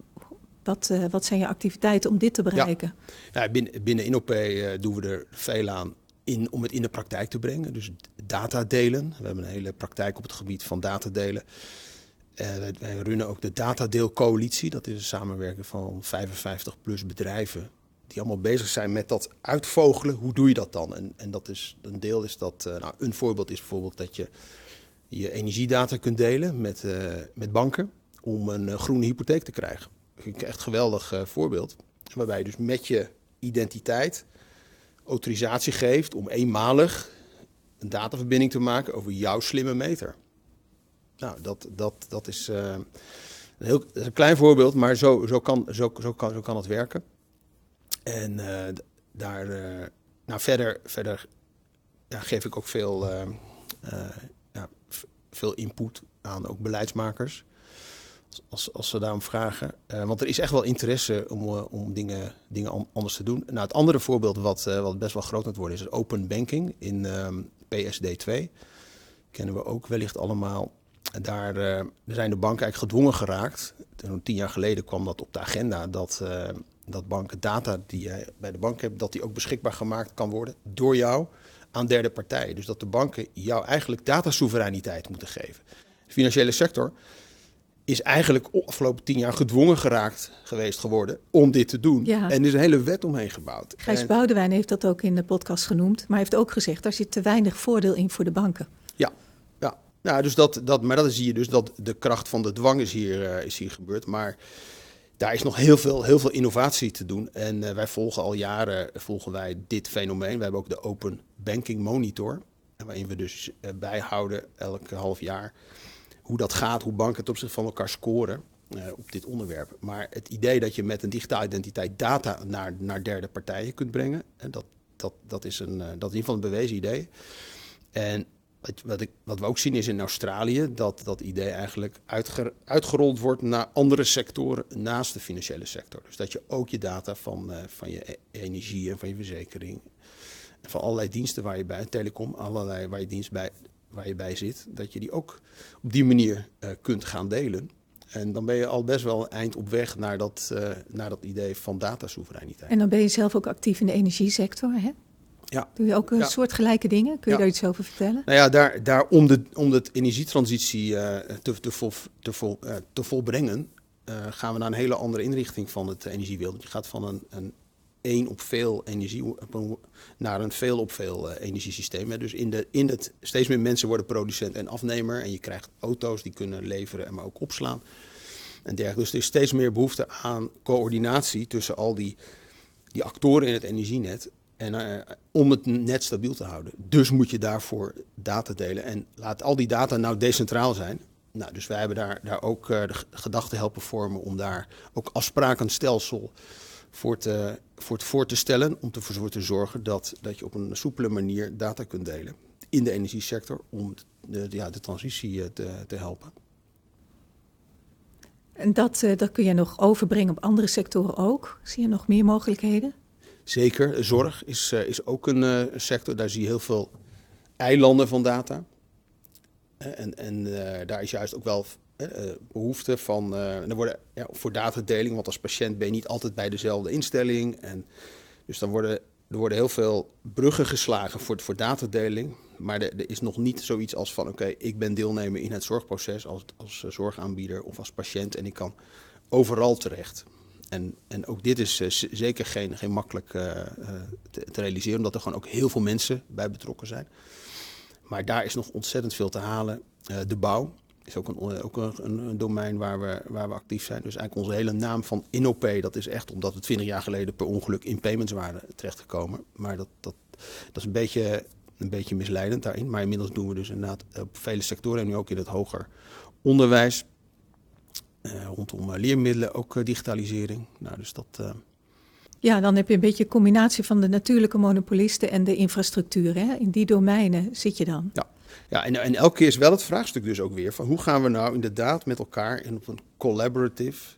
wat, uh, wat zijn je activiteiten om dit te bereiken? Ja. Binnen, binnen InOP uh, doen we er veel aan in, om het in de praktijk te brengen. Dus data delen. We hebben een hele praktijk op het gebied van data delen. wij, wij runnen ook de Datadeelcoalitie. Dat is een samenwerking van 55 plus bedrijven die allemaal bezig zijn met dat uitvogelen. Hoe doe je dat dan? En, en dat is een deel is dat. Uh, nou, een voorbeeld is bijvoorbeeld dat je je energiedata kunt delen met, uh, met banken om een groene hypotheek te krijgen. Dat vind echt een geweldig voorbeeld. Waarbij je dus met je identiteit autorisatie geeft om eenmalig een dataverbinding te maken over jouw slimme meter. Nou, dat, dat, dat, is, een heel, een klein voorbeeld, maar zo, zo, kan, zo, zo, kan, zo kan het werken. En uh, daar, uh, nou verder, verder geef ik ook veel, ja, veel input aan ook beleidsmakers. Als, als ze daarom vragen. want er is echt wel interesse om, om dingen, dingen anders te doen. Nou, het andere voorbeeld wat, wat best wel groot moet worden is open banking in um, PSD2. Kennen we ook wellicht allemaal. Daar zijn de banken eigenlijk gedwongen geraakt. Tien jaar geleden kwam dat op de agenda dat dat banken data die jij bij de bank hebt, dat die ook beschikbaar gemaakt kan worden door jou aan derde partijen. Dus dat de banken jou eigenlijk datasoevereiniteit moeten geven. De financiële sector is eigenlijk de afgelopen tien jaar gedwongen geraakt geweest geworden om dit te doen. Ja. En er is een hele wet omheen gebouwd. Gijs en... Boudewijn heeft dat ook in de podcast genoemd, maar heeft ook gezegd, daar zit te weinig voordeel in voor de banken. Ja, ja. Nou, dus dat, dat, maar dat zie je dus dat de kracht van de dwang is hier, uh, is hier gebeurd. Maar daar is nog heel veel, heel veel innovatie te doen. En uh, wij volgen al jaren volgen wij dit fenomeen. We hebben ook de Open Banking Monitor. Waarin we dus uh, bijhouden elk half jaar hoe dat gaat, hoe banken het op zich van elkaar scoren uh, op dit onderwerp. Maar het idee dat je met een digitale identiteit data naar, naar derde partijen kunt brengen, dat, dat, dat, is een, dat is in ieder geval een bewezen idee. En wat, ik, wat we ook zien is in Australië dat dat idee eigenlijk uitger, uitgerold wordt naar andere sectoren naast de financiële sector. Dus dat je ook je data van, uh, van je e-, energie en van je verzekering, en van allerlei diensten waar je bij, telecom, allerlei waar je dienst bij, waar je bij zit, dat je die ook op die manier uh, kunt gaan delen. En dan ben je al best wel eind op weg naar dat, uh, naar dat idee van datasoevereiniteit. En dan ben je zelf ook actief in de energiesector, hè? Ja. Doe je ook een ja. soort gelijke dingen? Kun je ja. daar iets over vertellen? Nou ja, daar, daar om, de, om de energietransitie uh, te, te, vol, te, vol, te volbrengen, gaan we naar een hele andere inrichting van het energiewereld. Je gaat van een, een één op veel energie naar een veel op veel energiesysteem. Dus in, de, in het steeds meer mensen worden producent en afnemer. En je krijgt auto's die kunnen leveren en maar ook opslaan. En dergelijke. Dus er is steeds meer behoefte aan coördinatie tussen al die, die actoren in het energienet. En uh, om het net stabiel te houden. Dus moet je daarvoor data delen. En laat al die data nou decentraal zijn. Nou, dus wij hebben daar, daar ook uh, de gedachten helpen vormen om daar ook afsprakenstelsel voor te, voor, te, voor te stellen. Om ervoor te zorgen dat, dat je op een soepele manier data kunt delen in de energiesector. Om de, ja, de transitie te, te helpen. En dat, uh, dat kun je nog overbrengen op andere sectoren ook? Zie je nog meer mogelijkheden? Zeker, zorg is, uh, is ook een sector. Daar zie je heel veel eilanden van data. En en daar is juist ook wel behoefte van. er worden, ja, voor datadeling, want als patiënt ben je niet altijd bij dezelfde instelling. En dus dan worden er worden heel veel bruggen geslagen voor, voor datadeling. Maar er, is nog niet zoiets als van: oké, ik ben deelnemer in het zorgproces als, als zorgaanbieder of als patiënt en ik kan overal terecht. En, en ook dit is zeker geen, geen makkelijk te, realiseren, omdat er gewoon ook heel veel mensen bij betrokken zijn. Maar daar is nog ontzettend veel te halen. De bouw is ook, een, ook een, een, domein waar we, waar we actief zijn. Dus eigenlijk onze hele naam van InnoPay, dat is echt omdat we 20 jaar geleden per ongeluk in payments waren terechtgekomen. Maar dat, dat, dat is een beetje, een beetje misleidend daarin. Maar inmiddels doen we dus inderdaad op vele sectoren en nu ook in het hoger onderwijs. Uh, rondom uh, leermiddelen ook digitalisering. Nou, dus dat. Ja, dan heb je een beetje een combinatie van de natuurlijke monopolisten en de infrastructuur. Hè? In die domeinen zit je dan. Ja, ja en, en elke keer is wel het vraagstuk dus ook weer van hoe gaan we nou inderdaad met elkaar in op een collaborative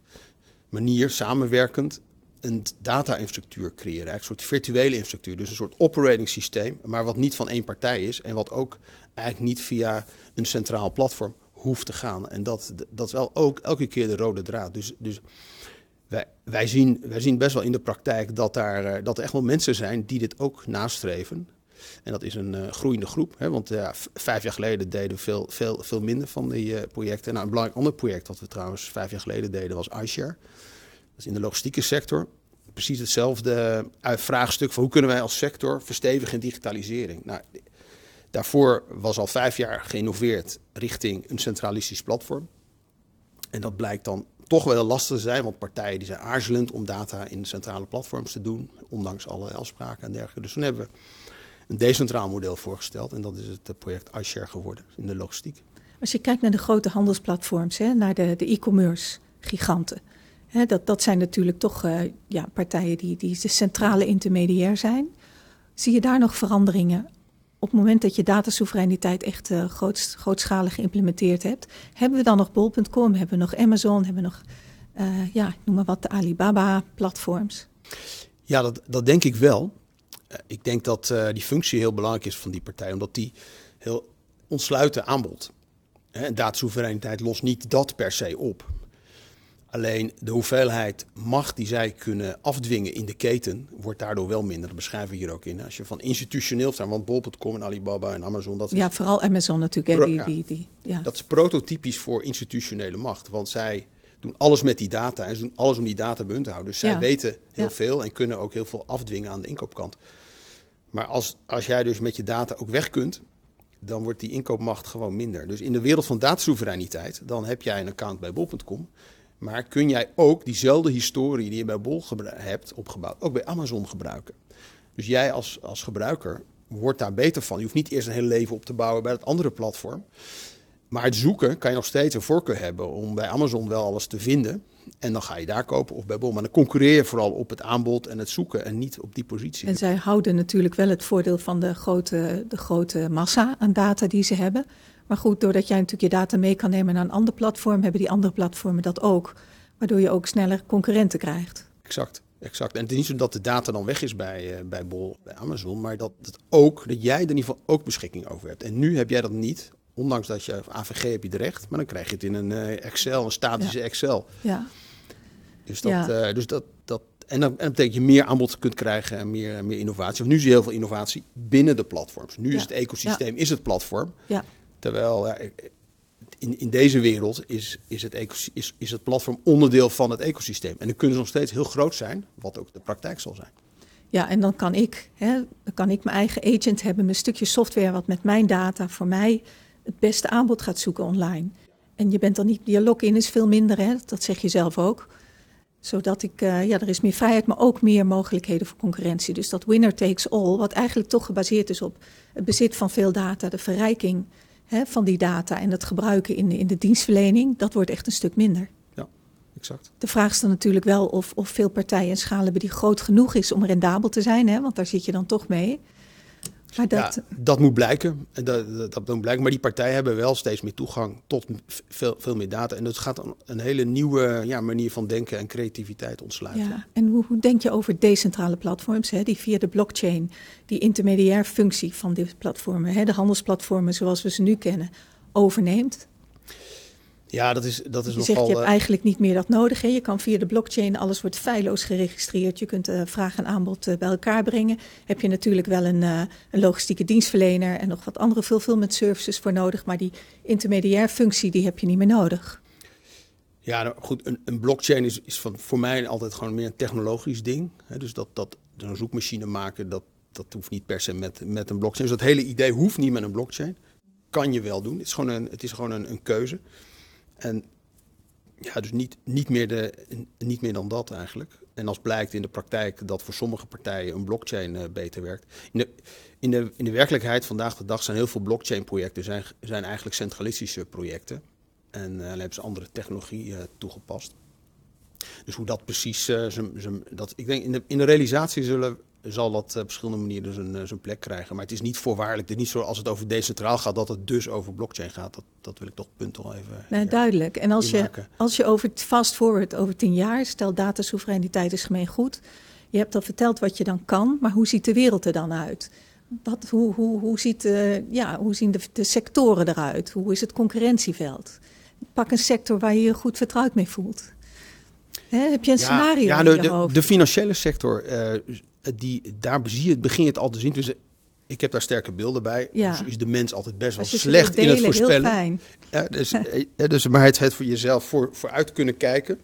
manier, samenwerkend, een data-infrastructuur creëren. Een soort virtuele infrastructuur. Dus een soort operating systeem, maar wat niet van één partij is. En wat ook eigenlijk niet via een centraal platform hoeft te gaan. En dat, dat is wel ook elke keer de rode draad. Dus, dus wij, wij, zien, wij zien best wel in de praktijk dat, daar, eh, dat er echt wel mensen zijn die dit ook nastreven. En dat is een uh, groeiende groep. Hè, want vijf jaar geleden deden we veel, veel, veel minder van die uh, projecten. Nou, een belangrijk ander project wat we trouwens vijf jaar geleden deden was iShare. Dat is in de logistieke sector. Precies hetzelfde vraagstuk van hoe kunnen wij als sector verstevigen in digitalisering. Nou, daarvoor was al vijf jaar geïnnoveerd richting een centralistisch platform. En dat blijkt dan toch wel lastig te zijn, want partijen die zijn aarzelend om data in centrale platforms te doen, ondanks alle afspraken en dergelijke. Dus toen hebben we een decentraal model voorgesteld en dat is het project iShare geworden in de logistiek. Als je kijkt naar de grote handelsplatforms, hè, naar de, e-commerce giganten, hè, dat, dat zijn natuurlijk toch uh, ja, partijen die, die de centrale intermediair zijn. Zie je daar nog veranderingen op het moment dat je datasoevereiniteit echt uh, groot, grootschalig geïmplementeerd hebt, hebben we dan nog bol.com, hebben we nog Amazon, hebben we nog, uh, ja, noem maar wat, de Alibaba-platforms? Ja, dat, dat denk ik wel. Uh, ik denk dat die functie heel belangrijk is van die partij, omdat die heel ontsluiten aanbod. En datasoevereiniteit lost niet dat per se op. Alleen de hoeveelheid macht die zij kunnen afdwingen in de keten wordt daardoor wel minder. Dat beschrijven we hier ook in. Als je van institutioneel zijn, want bol.com en Alibaba en Amazon. Dat ja, vooral Amazon natuurlijk. Hè, die, die, die, ja. Dat is prototypisch voor institutionele macht. Want zij doen alles met die data en ze doen alles om die data bij te houden. Dus zij weten heel veel en kunnen ook heel veel afdwingen aan de inkoopkant. Maar als, als jij dus met je data ook weg kunt, dan wordt die inkoopmacht gewoon minder. Dus in de wereld van datasoevereiniteit, dan heb jij een account bij bol.com. Maar kun jij ook diezelfde historie die je bij Bol hebt opgebouwd, ook bij Amazon gebruiken? Dus jij als, als gebruiker wordt daar beter van. Je hoeft niet eerst een hele leven op te bouwen bij het andere platform. Maar het zoeken kan je nog steeds een voorkeur hebben om bij Amazon wel alles te vinden. En dan ga je daar kopen of bij Bol. Maar dan concurreer je vooral op het aanbod en het zoeken en niet op die positie. En zij houden natuurlijk wel het voordeel van de grote, de grote massa aan data die ze hebben. Maar goed, doordat jij natuurlijk je data mee kan nemen naar een ander platform, hebben die andere platformen dat ook. Waardoor je ook sneller concurrenten krijgt. Exact. Exact. En het is niet zo dat de data dan weg is bij, uh, bij Bol, bij Amazon, maar dat, het ook, dat jij er in ieder geval ook beschikking over hebt. En nu heb jij dat niet, ondanks dat je AVG heb je recht, maar dan krijg je het in een uh, Excel, een statische Excel. Ja. Dus dat, ja. Uh, dus dat, dat en dan, en dat betekent je meer aanbod kunt krijgen en meer, meer innovatie. Want nu zie je heel veel innovatie binnen de platforms. Nu is het ecosysteem, is het platform. Ja. Terwijl ja, in, in deze wereld is, is, het is, is het platform onderdeel van het ecosysteem. En dan kunnen ze nog steeds heel groot zijn, wat ook de praktijk zal zijn. Ja, en dan kan ik, hè, dan kan ik mijn eigen agent hebben, mijn stukje software wat met mijn data voor mij het beste aanbod gaat zoeken online. En je bent dan niet, je login is veel minder, hè, dat zeg je zelf ook. Zodat ik, uh, ja, er is meer vrijheid, maar ook meer mogelijkheden voor concurrentie. Dus dat winner takes all, wat eigenlijk toch gebaseerd is op het bezit van veel data, de verrijking hè, van die data en het gebruiken in de, in de dienstverlening, dat wordt echt een stuk minder. Ja, exact. De vraag is dan natuurlijk wel of, of veel partijen een schaal hebben die groot genoeg is om rendabel te zijn, hè, want daar zit je dan toch mee. Maar dat... Ja, dat moet blijken. Dat, dat, dat, moet blijken. Maar die partijen hebben wel steeds meer toegang tot veel, veel meer data. En dat gaat een, een hele nieuwe ja, manier van denken en creativiteit ontsluiten. Ja, en hoe, hoe denk je over decentrale platforms, hè, die via de blockchain die intermediair functie van die platformen, hè, de handelsplatformen zoals we ze nu kennen, overneemt? Ja, dat is, dat is je nogal... Zegt, je hebt uh... eigenlijk niet meer dat nodig. Hè? Je kan via de blockchain, alles wordt feilloos geregistreerd. Je kunt uh, vraag en aanbod uh, bij elkaar brengen. Heb je natuurlijk wel een, een logistieke dienstverlener en nog wat andere fulfillment services voor nodig. Maar die intermediair functie, die heb je niet meer nodig. Ja, nou, goed, een, een blockchain is, is van, voor mij altijd gewoon meer een technologisch ding. Hè? Dus dat, dat een zoekmachine maken, dat, dat hoeft niet per se met, met een blockchain. Dus dat hele idee hoeft niet met een blockchain. Kan je wel doen. Het is gewoon een, het is gewoon een, een keuze. En ja, dus niet, niet, meer de, niet meer dan dat eigenlijk. En als blijkt in de praktijk dat voor sommige partijen een blockchain uh, beter werkt. In de, in, de, in de werkelijkheid vandaag de dag zijn heel veel blockchain-projecten zijn, zijn eigenlijk centralistische projecten. En dan hebben ze andere technologie uh, toegepast. Dus hoe dat precies, ze, ze, dat, ik denk in de, in de realisatie zullen zal dat op verschillende manieren zijn, zijn plek krijgen. Maar het is niet voorwaardelijk. Het is niet zo als het over decentraal gaat, dat het dus over blockchain gaat. Dat, dat wil ik toch punt al even. Nee, duidelijk. En als je, als je over fast forward over tien jaar, stel datasoevereiniteit is gemeen goed. Je hebt al verteld wat je dan kan, maar hoe ziet de wereld er dan uit? Wat, hoe, hoe, hoe, ziet, uh, ja, hoe zien de, de, sectoren eruit? Hoe is het concurrentieveld? Pak een sector waar je je goed vertrouwd mee voelt. Hè, heb je een scenario? Ja, de, de, de, financiële sector, uh, die, daar zie je, begin je het al te zien. Dus ik heb daar sterke beelden bij. Ja. Dus is de mens altijd best wel slecht in het voorspellen. Fijn. Ja, dus, (laughs) dus, maar het, het voor jezelf voor, vooruit kunnen kijken.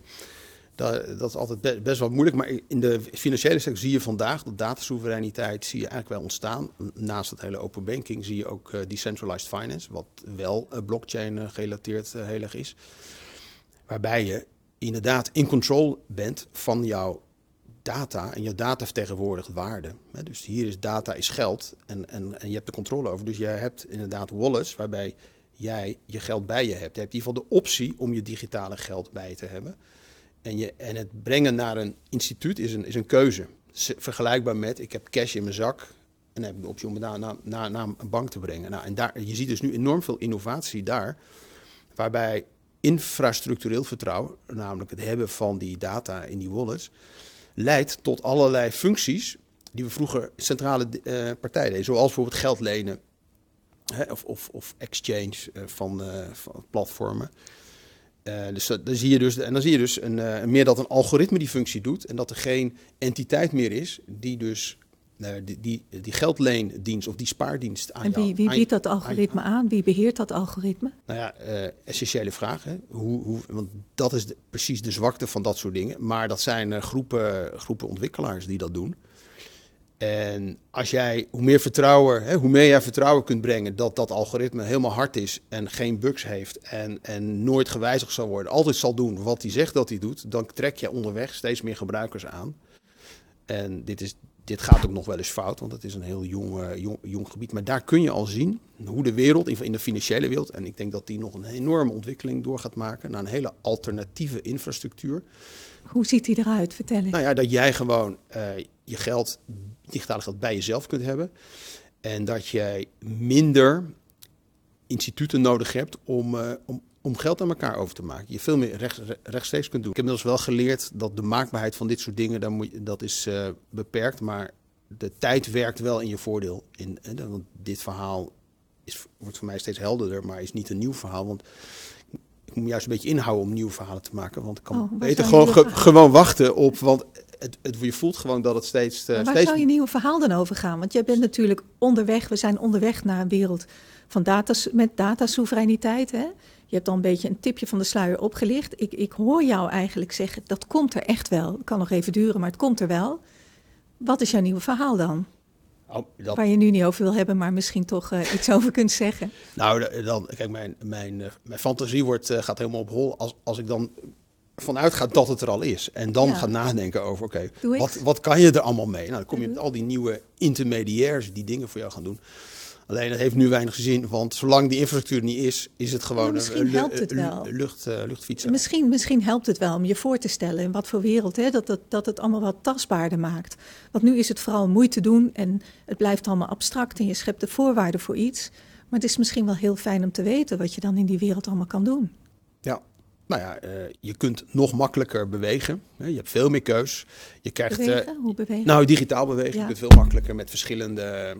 Dat, dat is altijd best wel moeilijk. Maar in de financiële sector zie je vandaag dat datasoevereiniteit zie je eigenlijk wel ontstaan. Naast het hele open banking zie je ook uh, decentralized finance, wat wel uh, blockchain uh, gerelateerd heel erg is. Waarbij je inderdaad in control bent van jouw data en je data vertegenwoordigt waarde. Dus hier is data is geld en, en, en je hebt de controle over. Dus jij hebt inderdaad wallets waarbij jij je geld bij je hebt. Je hebt in ieder geval de optie om je digitale geld bij te hebben. En, je, en het brengen naar een instituut is een, is een keuze. Vergelijkbaar met, ik heb cash in mijn zak en heb de optie om het naar, naar, naar, naar een bank te brengen. Nou, en daar, je ziet dus nu enorm veel innovatie daar, waarbij infrastructureel vertrouwen, namelijk het hebben van die data in die wallets, leidt tot allerlei functies die we vroeger centrale uh, partijen deden. Zoals bijvoorbeeld geld lenen hè, of, of, of exchange van, uh, van platformen. Dus dan zie je dus, en dan zie je dus een, meer dat een algoritme die functie doet en dat er geen entiteit meer is die dus die, die, die geldleendienst of die spaardienst aan En wie, wie biedt dat algoritme aan, Wie beheert dat algoritme? Nou ja, essentiële vraag. Hè? Hoe, hoe, want dat is de, precies de zwakte van dat soort dingen. Maar dat zijn groepen, groepen ontwikkelaars die dat doen. En als jij, hoe meer vertrouwen, hè, hoe meer jij vertrouwen kunt brengen dat dat algoritme helemaal hard is en geen bugs heeft en, en nooit gewijzigd zal worden, altijd zal doen wat hij zegt dat hij doet, dan trek je onderweg steeds meer gebruikers aan. En dit, is, dit gaat ook nog wel eens fout, want het is een heel jong, uh, jong, jong, gebied. Maar daar kun je al zien hoe de wereld, in de financiële wereld, en ik denk dat die nog een enorme ontwikkeling door gaat maken naar een hele alternatieve infrastructuur. Hoe ziet die eruit? Vertel eens. Nou ja, dat jij gewoon uh, je geld digitale geld bij jezelf kunt hebben. En dat jij minder instituten nodig hebt om, uh, om, om geld aan elkaar over te maken. Je veel meer recht, rechtstreeks kunt doen. Ik heb inmiddels wel geleerd dat de maakbaarheid van dit soort dingen, dan moet je, dat is uh, beperkt. Maar de tijd werkt wel in je voordeel. In, uh, want dit verhaal is, wordt voor mij steeds helderder, maar is niet een nieuw verhaal. Want ik moet juist een beetje inhouden om nieuwe verhalen te maken. Want ik kan oh, beter gewoon, ge, gewoon wachten op. Want het, het, je voelt gewoon dat het steeds. Uh, waar steeds... zou je nieuwe verhaal dan over gaan? Want jij bent natuurlijk onderweg. We zijn onderweg naar een wereld van data, met datasoevereiniteit. Hè? Je hebt al een beetje een tipje van de sluier opgelicht. Ik, ik hoor jou eigenlijk zeggen: dat komt er echt wel. Het kan nog even duren, maar het komt er wel. Wat is jouw nieuwe verhaal dan? Oh, dat... Waar je nu niet over wil hebben, maar misschien toch uh, iets over kunt zeggen. (laughs) Nou, dan, kijk, mijn, mijn, uh, mijn fantasie wordt, uh, gaat helemaal op hol als, als ik dan vanuit gaat dat het er al is. En dan ja. gaat nadenken over, oké, okay, wat, wat kan je er allemaal mee? Nou, dan kom je met al die nieuwe intermediairs die dingen voor jou gaan doen. Alleen dat heeft nu weinig zin, want zolang die infrastructuur niet is, is het gewoon misschien helpt het wel. lucht, uh, luchtfietsen. Misschien, misschien helpt het wel om je voor te stellen in wat voor wereld, hè, dat, dat, dat het allemaal wat tastbaarder maakt. Want nu is het vooral moeite doen en het blijft allemaal abstract en je schept de voorwaarden voor iets. Maar het is misschien wel heel fijn om te weten wat je dan in die wereld allemaal kan doen. Ja, nou ja, uh, je kunt nog makkelijker bewegen. Je hebt veel meer keus. Je krijgt, bewegen? Uh, Hoe bewegen? Nou, digitaal bewegen. Ja. Je kunt veel makkelijker met verschillende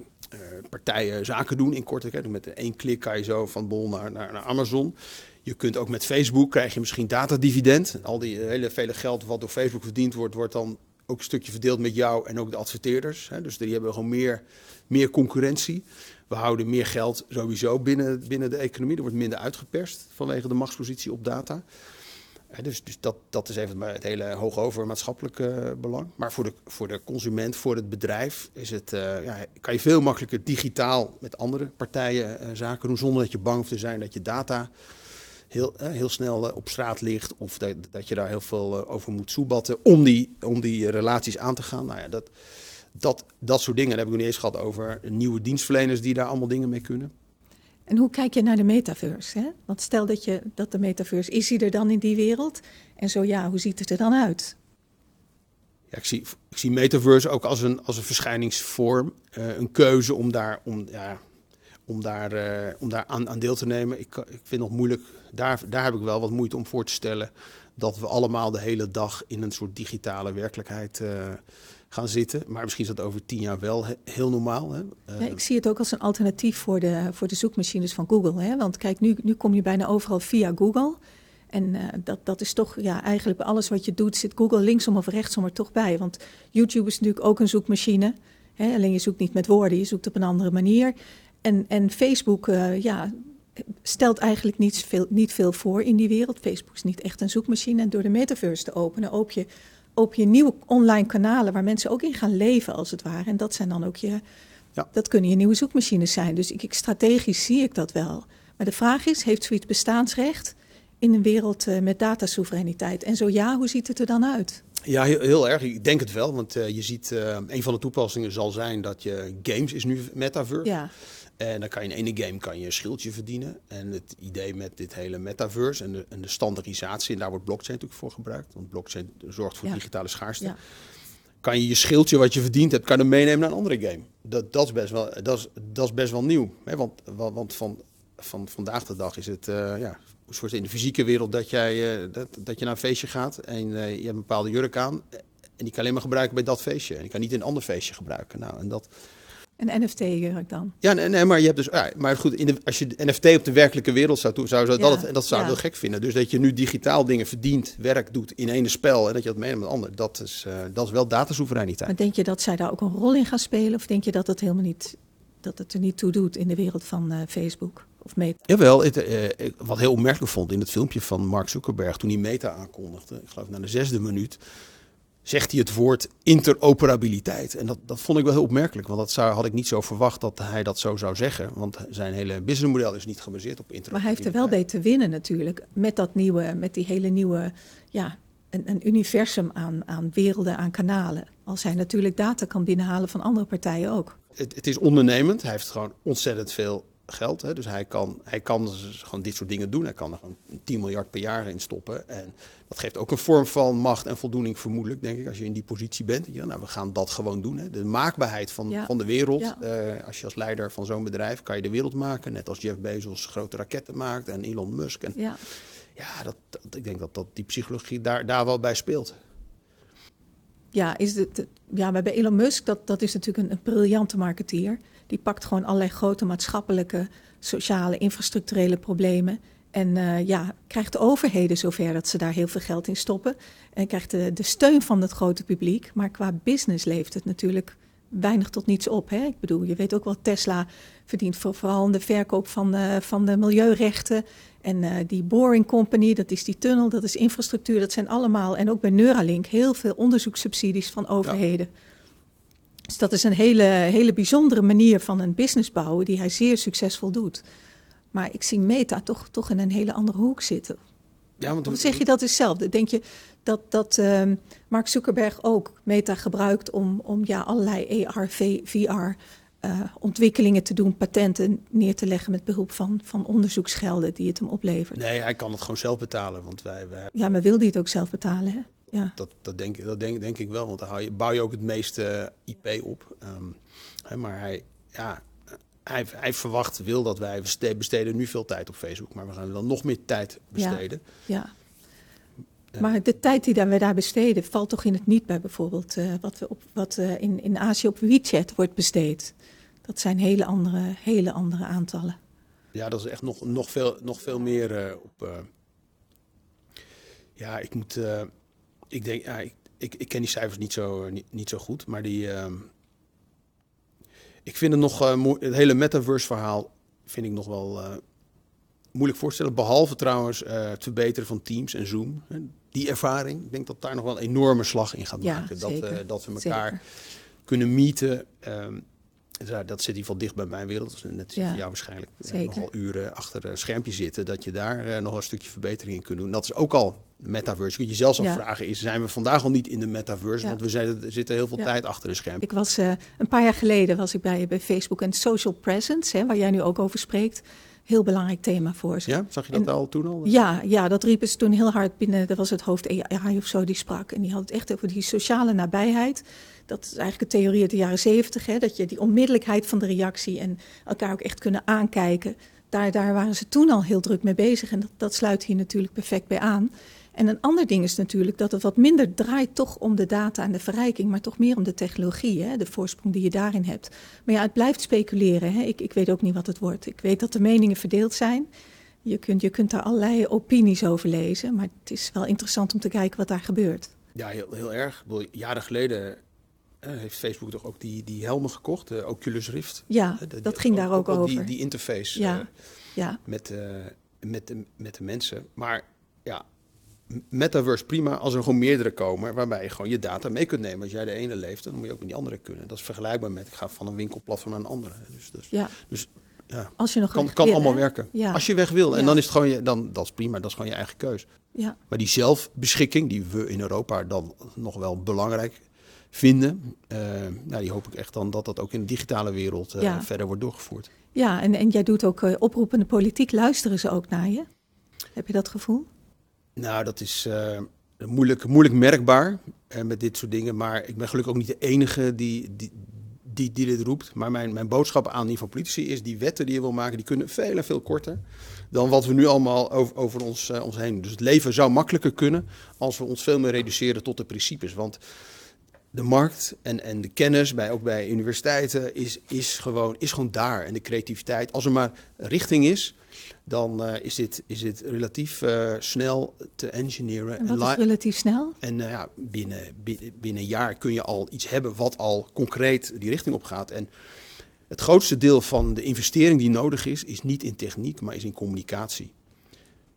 partijen zaken doen in korte tijd. Met één klik kan je zo van Bol naar, naar, Amazon. Je kunt ook met Facebook krijg je misschien datadividend. Al die hele vele geld wat door Facebook verdiend wordt, wordt dan ook een stukje verdeeld met jou en ook de adverteerders. Hè. Dus die hebben gewoon meer, meer concurrentie. We houden meer geld sowieso binnen, binnen de economie. Er wordt minder uitgeperst vanwege de machtspositie op data. Dus, dus dat, dat is even het hele hoog over maatschappelijk uh, belang. Maar voor de, voor de consument, voor het bedrijf, is het, uh, ja, kan je veel makkelijker digitaal met andere partijen uh, zaken doen. Zonder dat je bang hoeft te zijn dat je data heel, heel snel op straat ligt. Of dat, dat je daar heel veel over moet soebatten om die, om die relaties aan te gaan. Nou ja, dat, dat, dat soort dingen. Daar heb ik nog niet eens gehad over nieuwe dienstverleners die daar allemaal dingen mee kunnen. En hoe kijk je naar de metaverse? Hè? Want stel dat, je, dat de metaverse, is die er dan in die wereld? En zo ja, hoe ziet het er dan uit? Ja, ik, zie, ik zie metaverse ook als een, als een verschijningsvorm, uh, een keuze om daar, om, ja, om daar, uh, om daar aan, aan deel te nemen. Ik, ik vind het nog moeilijk, daar, daar heb ik wel wat moeite om voor te stellen dat we allemaal de hele dag in een soort digitale werkelijkheid uh, gaan zitten. Maar misschien is dat over tien jaar wel heel normaal. Hè? Ja, ik zie het ook als een alternatief voor de, voor de zoekmachines van Google. Hè? Want kijk, nu, nu kom je bijna overal via Google. En uh, dat, dat is toch, ja, eigenlijk bij alles wat je doet zit Google linksom of rechtsom er toch bij. Want YouTube is natuurlijk ook een zoekmachine. Hè? Alleen je zoekt niet met woorden, je zoekt op een andere manier. En, en Facebook, uh, ja, stelt eigenlijk niet veel, niet veel voor in die wereld. Facebook is niet echt een zoekmachine. En door de metaverse te openen, open je, open je nieuwe online kanalen waar mensen ook in gaan leven, als het ware. En dat zijn dan ook je, ja. dat kunnen je nieuwe zoekmachines zijn. Dus ik, ik, strategisch zie ik dat wel. Maar de vraag is, heeft zoiets bestaansrecht in een wereld uh, met datasoevereiniteit? En zo ja, hoe ziet het er dan uit? Ja, heel, heel erg. Ik denk het wel. Want uh, je ziet, uh, een van de toepassingen zal zijn dat je games is nu metaverse. Ja. En dan kan je in ene game kan je een schildje verdienen. En het idee met dit hele metaverse en de, en de standaardisatie, en daar wordt blockchain natuurlijk voor gebruikt, want blockchain zorgt voor ja. digitale schaarste. Ja. Kan je je schildje wat je verdiend hebt, kan je meenemen naar een andere game. Dat, dat, is, best wel, dat, is, dat is best wel nieuw. Hè? Want, want van, van vandaag de dag is het uh, ja, soort in de fysieke wereld dat, jij, uh, dat, dat je naar een feestje gaat en uh, je hebt een bepaalde jurk aan. En die kan alleen maar gebruiken bij dat feestje. En die kan niet in een ander feestje gebruiken. Nou, en dat, een NFT-jurk dan? Ja, nee, nee, maar je hebt dus. Ja, maar goed, in de, als je de NFT op de werkelijke wereld zou doen, zou, zou dat, het, dat zou ja. heel gek vinden. Dus dat je nu digitaal dingen verdient, werk doet in ene spel en dat je dat meeneemt met ander, dat is, uh, dat is wel datasoevereiniteit. Maar denk je dat zij daar ook een rol in gaan spelen? Of denk je dat het helemaal niet, dat het er niet toe doet in de wereld van uh, Facebook? Of Meta? Jawel, het, uh, wat heel opmerkelijk vond in het filmpje van Mark Zuckerberg toen hij Meta aankondigde, ik geloof na de zesde minuut zegt hij het woord interoperabiliteit. En dat, dat vond ik wel heel opmerkelijk, want dat zou, had ik niet zo verwacht dat hij dat zo zou zeggen. Want zijn hele businessmodel is niet gebaseerd op interoperabiliteit. Maar hij heeft er wel bij te winnen natuurlijk, met dat nieuwe, met die hele nieuwe, ja, een, een universum aan, aan werelden, aan kanalen. Als hij natuurlijk data kan binnenhalen van andere partijen ook. Het, het is ondernemend, hij heeft gewoon ontzettend veel geld. Hè. Dus hij kan, hij kan gewoon dit soort dingen doen. Hij kan er gewoon 10 miljard per jaar in stoppen. En dat geeft ook een vorm van macht en voldoening vermoedelijk, denk ik, als je in die positie bent. Ja, nou, we gaan dat gewoon doen. Hè. De maakbaarheid van, ja. van de wereld. Ja. Uh, als je als leider van zo'n bedrijf kan je de wereld maken. Net als Jeff Bezos grote raketten maakt en Elon Musk. En, ja, ja dat, dat, ik denk dat, dat die psychologie daar, daar wel bij speelt. Ja, is het, ja, bij Elon Musk, dat, dat is natuurlijk een, een briljante marketeer. Die pakt gewoon allerlei grote maatschappelijke, sociale, infrastructurele problemen. En uh, ja, krijgt de overheden zover dat ze daar heel veel geld in stoppen. En krijgt de, de steun van het grote publiek. Maar qua business leeft het natuurlijk weinig tot niets op. Hè? Ik bedoel, je weet ook wel, Tesla verdient voor, vooral de verkoop van de, van de milieurechten. En uh, die Boring Company, dat is die tunnel, dat is infrastructuur. Dat zijn allemaal, en ook bij Neuralink, heel veel onderzoekssubsidies van overheden. Ja. Dus dat is een hele, hele bijzondere manier van een business bouwen die hij zeer succesvol doet. Maar ik zie Meta toch, toch in een hele andere hoek zitten. Ja, want of zeg je dat is zelf? Denk je dat, dat uh, Mark Zuckerberg ook Meta gebruikt om, om ja, allerlei AR, VR uh, ontwikkelingen te doen, patenten neer te leggen met behulp van, van onderzoeksgelden die het hem oplevert? Nee, hij kan het gewoon zelf betalen. Want wij, wij... Ja, maar wil hij het ook zelf betalen? Hè? Ja. Dat, dat, denk, dat denk, denk ik wel, want dan je, bouw je ook het meeste IP op. Um, hè, maar hij, ja, hij, hij, verwacht, wil dat wij besteden nu veel tijd op Facebook, maar we gaan dan nog meer tijd besteden. Ja. ja. Maar de tijd die wij daar besteden, valt toch in het niet bij bijvoorbeeld uh, wat, we op, wat uh, in, in Azië op WeChat wordt besteed. Dat zijn hele andere, hele andere aantallen. Ja, dat is echt nog, nog, veel, nog veel meer op. ja, ik moet ik denk, ja, ik, ik, ik, ken die cijfers niet zo, niet, niet zo goed, maar die. Uh, ik vind het nog, uh, het hele metaverse verhaal vind ik nog wel uh, moeilijk voorstellen. Behalve trouwens het verbeteren van Teams en Zoom. Die ervaring, ik denk dat daar nog wel een enorme slag in gaat ja, maken. Zeker, dat, dat we elkaar zeker. kunnen meeten. Um, dat zit in ieder geval dicht bij mijn wereld. Dus net ja, jou waarschijnlijk nogal uren achter een schermpje zitten. Dat je daar nog een stukje verbetering in kunt doen. Dat is ook al metaverse. Kun je zelfs ja. afvragen, is, zijn we vandaag al niet in de metaverse? Ja. Want we zijn, zitten heel veel tijd achter de scherm. Ik was uh, een paar jaar geleden was ik bij, bij Facebook en social presence, hè, waar jij nu ook over spreekt. Heel belangrijk thema voor ze. Ja, zag je dat al toen al? Ja, ja, dat riepen ze toen heel hard binnen. Dat was het hoofd AI of zo die sprak. En die had het echt over die sociale nabijheid. Dat is eigenlijk een theorie uit de jaren zeventig. Dat je die onmiddellijkheid van de reactie en elkaar ook echt kunnen aankijken. Daar, daar waren ze toen al heel druk mee bezig. En dat, dat sluit hier natuurlijk perfect bij aan. En een ander ding is natuurlijk dat het wat minder draait toch om de data en de verrijking, maar toch meer om de technologie, hè, de voorsprong die je daarin hebt. Maar ja, het blijft speculeren. Hè. Ik, ik weet ook niet wat het wordt. Ik weet dat de meningen verdeeld zijn. Je kunt, je kunt daar allerlei opinies over lezen, maar het is wel interessant om te kijken wat daar gebeurt. Ja, heel, heel erg. Jaren geleden uh, heeft Facebook toch ook die, die helmen gekocht, de Oculus Rift. Ja, dat ging daar ook, over. Die, die interface ja, uh, ja. Met, uh, met, de, met de mensen. Maar ja, metaverse prima als er gewoon meerdere komen, waarbij je gewoon je data mee kunt nemen. Als jij de ene leeft, dan moet je ook met die andere kunnen. Dat is vergelijkbaar met ik ga van een winkelplatform naar een andere. Dus, dus, ja. dus ja, als je nog kan, kan allemaal werken. Ja. Als je weg wil. En dan is het gewoon je, dan, dat is prima, dat is gewoon je eigen keus. Ja. Maar die zelfbeschikking, die we in Europa dan nog wel belangrijk vinden, uh, nou, die hoop ik echt dan dat dat ook in de digitale wereld uh, verder wordt doorgevoerd. Ja, en, en jij doet ook uh, oproepende politiek. Luisteren ze ook naar je? Heb je dat gevoel? Nou, dat is uh, moeilijk, moeilijk merkbaar uh, met dit soort dingen. Maar ik ben gelukkig ook niet de enige die, die, die, dit roept. Maar mijn, mijn boodschap aan die van politici is: die wetten die je wil maken, die kunnen veel en veel korter dan wat we nu allemaal over, over ons, uh, ons heen. Dus het leven zou makkelijker kunnen als we ons veel meer reduceren tot de principes. Want de markt en, en de kennis, bij, ook bij universiteiten, is, is, gewoon, is gewoon daar. En de creativiteit, als er maar richting is, dan uh, is, dit, is dit relatief uh, snel te engineeren. En wat is relatief snel? En uh, ja, binnen, binnen, binnen een jaar kun je al iets hebben wat al concreet die richting op gaat. En het grootste deel van de investering die nodig is, is niet in techniek, maar is in communicatie.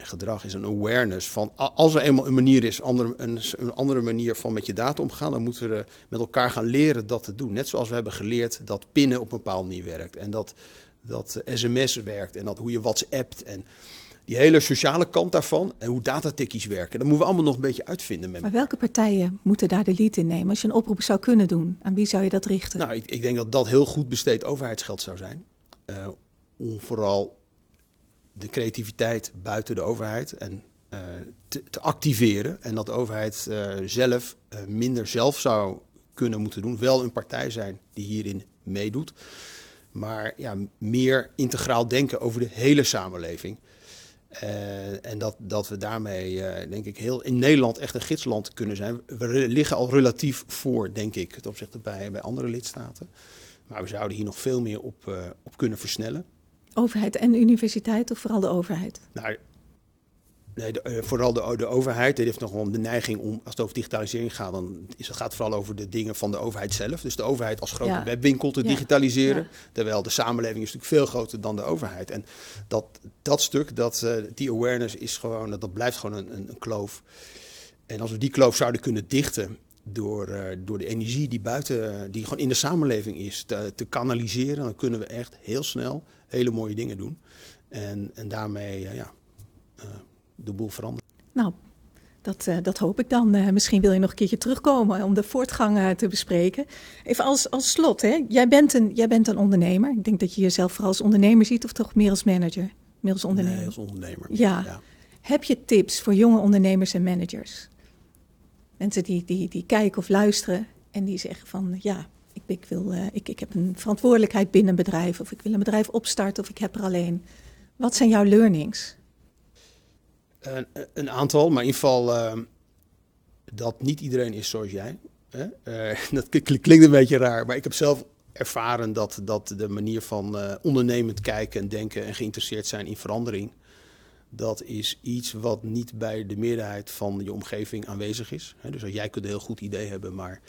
Gedrag is een awareness van, als er eenmaal een manier is, andere, een, een, andere manier van met je data omgaan, dan moeten we met elkaar gaan leren dat te doen. Net zoals we hebben geleerd dat pinnen op een bepaalde manier werkt. En dat dat sms werkt en dat hoe je WhatsAppt en die hele sociale kant daarvan en hoe datatikkies werken. Dat moeten we allemaal nog een beetje uitvinden. Met maar welke partijen moeten daar de lead in nemen? Als je een oproep zou kunnen doen, aan wie zou je dat richten? Nou, ik, ik denk dat dat heel goed besteed overheidsgeld zou zijn. Uh, om vooral de creativiteit buiten de overheid en uh, te, activeren. En dat de overheid uh, zelf minder zelf zou kunnen moeten doen. Wel een partij zijn die hierin meedoet. Maar ja, meer integraal denken over de hele samenleving. En dat, dat we daarmee, denk ik, heel in Nederland echt een gidsland kunnen zijn. We liggen al relatief voor, denk ik, ten opzichte bij, bij andere lidstaten. Maar we zouden hier nog veel meer op, op kunnen versnellen. Overheid en universiteit of vooral de overheid? Nou, Nee, de, uh, vooral de, de overheid die heeft nog wel de neiging om, als het over digitalisering gaat, dan is het gaat vooral over de dingen van de overheid zelf. Dus de overheid als grote ja. webwinkel te ja. digitaliseren. Ja. Terwijl de samenleving is natuurlijk veel groter dan de overheid. En dat, dat stuk, dat, uh, die awareness is gewoon, dat, dat blijft gewoon een, een, een, kloof. En als we die kloof zouden kunnen dichten door, uh, door de energie die buiten, die gewoon in de samenleving is, te, te kanaliseren, dan kunnen we echt heel snel hele mooie dingen doen. En, en daarmee, ja de boel veranderen. Nou, dat, dat hoop ik dan. Misschien wil je nog een keertje terugkomen om de voortgang te bespreken. Even als, als slot, hè? Jij, bent een, jij bent een ondernemer. Ik denk dat je jezelf vooral als ondernemer ziet of toch meer als manager? Meer als ondernemer? Nee, als ondernemer. Ja. ja. Heb je tips voor jonge ondernemers en managers? Mensen die, die, die kijken of luisteren en die zeggen van ja, ik, ik, wil, ik, ik heb een verantwoordelijkheid binnen een bedrijf of ik wil een bedrijf opstarten of ik heb er alleen. Wat zijn jouw learnings? Een, een, aantal, maar in ieder geval uh, dat niet iedereen is zoals jij. Hè? Uh, (laughs) dat klinkt een beetje raar, maar ik heb zelf ervaren dat, dat de manier van ondernemend kijken en denken en geïnteresseerd zijn in verandering, dat is iets wat niet bij de meerderheid van je omgeving aanwezig is. Dus jij kunt een heel goed idee hebben, maar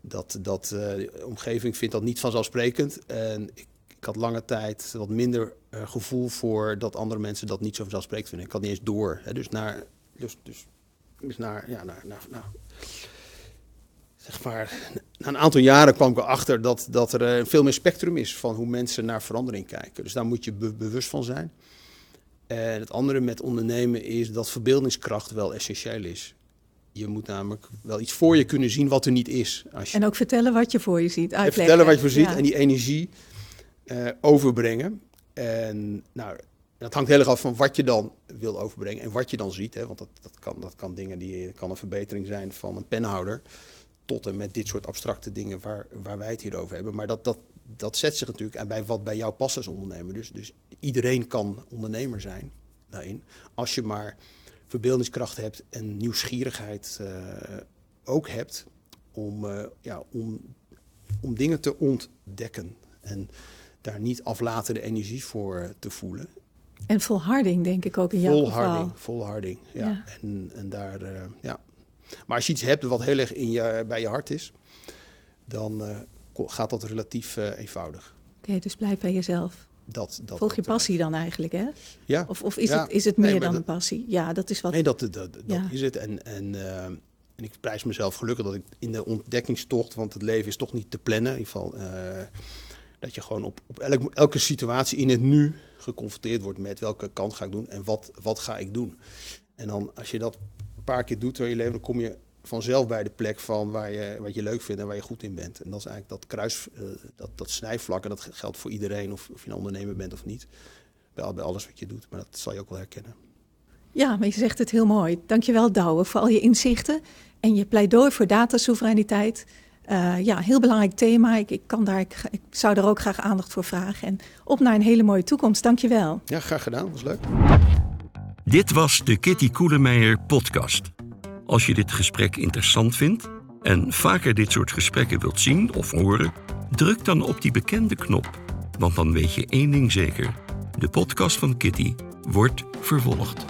dat, dat de omgeving vindt dat niet vanzelfsprekend. En ik ik had lange tijd wat minder uh, gevoel voor dat andere mensen dat niet zo vanzelfsprekend vinden. Ik had niet eens door. Dus naar, dus, dus, dus naar, ja, naar, naar, zeg maar, na een aantal jaren kwam ik erachter dat, dat er uh, veel meer spectrum is van hoe mensen naar verandering kijken. Dus daar moet je be bewust van zijn. En het andere met ondernemen is dat verbeeldingskracht wel essentieel is. Je moet namelijk wel iets voor je kunnen zien wat er niet is. Als je... En ook vertellen wat je voor je ziet. Uitleggen. En vertellen wat je voor ziet ja. en die energie uh, overbrengen. En nou, dat hangt heel erg af van wat je dan wil overbrengen en wat je dan ziet. Hè? Want dat, dat, kan, dat kan dingen die kan een verbetering zijn van een penhouder. Tot en met dit soort abstracte dingen waar, waar wij het hier over hebben. Maar dat, dat, dat zet zich natuurlijk bij wat bij jou past als ondernemer. Dus, dus iedereen kan ondernemer zijn daarin. Als je maar verbeeldingskracht hebt en nieuwsgierigheid uh, ook hebt om, uh, ja, om, om dingen te ontdekken. En daar niet aflatende energie voor te voelen. En volharding, denk ik ook in jouw volharding, geval. Volharding, ja. ja. En, en daar, uh, ja. Maar als je iets hebt wat heel erg in je, bij je hart is, dan gaat dat relatief uh, eenvoudig. Oké, okay, dus blijf bij jezelf. Dat, dat, Volg je passie dan eigenlijk, hè? Ja. Of, of is, ja. het, is het meer nee, dan dat, een passie? Ja, dat is wat... Nee, dat, dat, dat Ja. is het. En, en, en ik prijs mezelf gelukkig dat ik in de ontdekkingstocht, want het leven is toch niet te plannen, in ieder geval dat je gewoon op, op elk, elke situatie in het nu geconfronteerd wordt met welke kant ga ik doen en wat, wat ga ik doen. En dan als je dat een paar keer doet door je leven, dan kom je vanzelf bij de plek van waar je, wat je leuk vindt en waar je goed in bent. En dat is eigenlijk dat kruis, uh, dat, dat snijvlak, en dat geldt voor iedereen, of, of je een ondernemer bent of niet. Bij, bij alles wat je doet, maar dat zal je ook wel herkennen. Ja, maar je zegt het heel mooi. Dankjewel Douwe voor al je inzichten en je pleidooi voor datasoevereiniteit. Uh, ja, heel belangrijk thema. Ik, ik, kan daar, ik, ik, zou daar ook graag aandacht voor vragen. En op naar een hele mooie toekomst. Dank je wel. Ja, graag gedaan. was leuk. Dit was de Kitty Koelemeijer podcast. Als je dit gesprek interessant vindt en vaker dit soort gesprekken wilt zien of horen, druk dan op die bekende knop. Want dan weet je één ding zeker: de podcast van Kitty wordt vervolgd.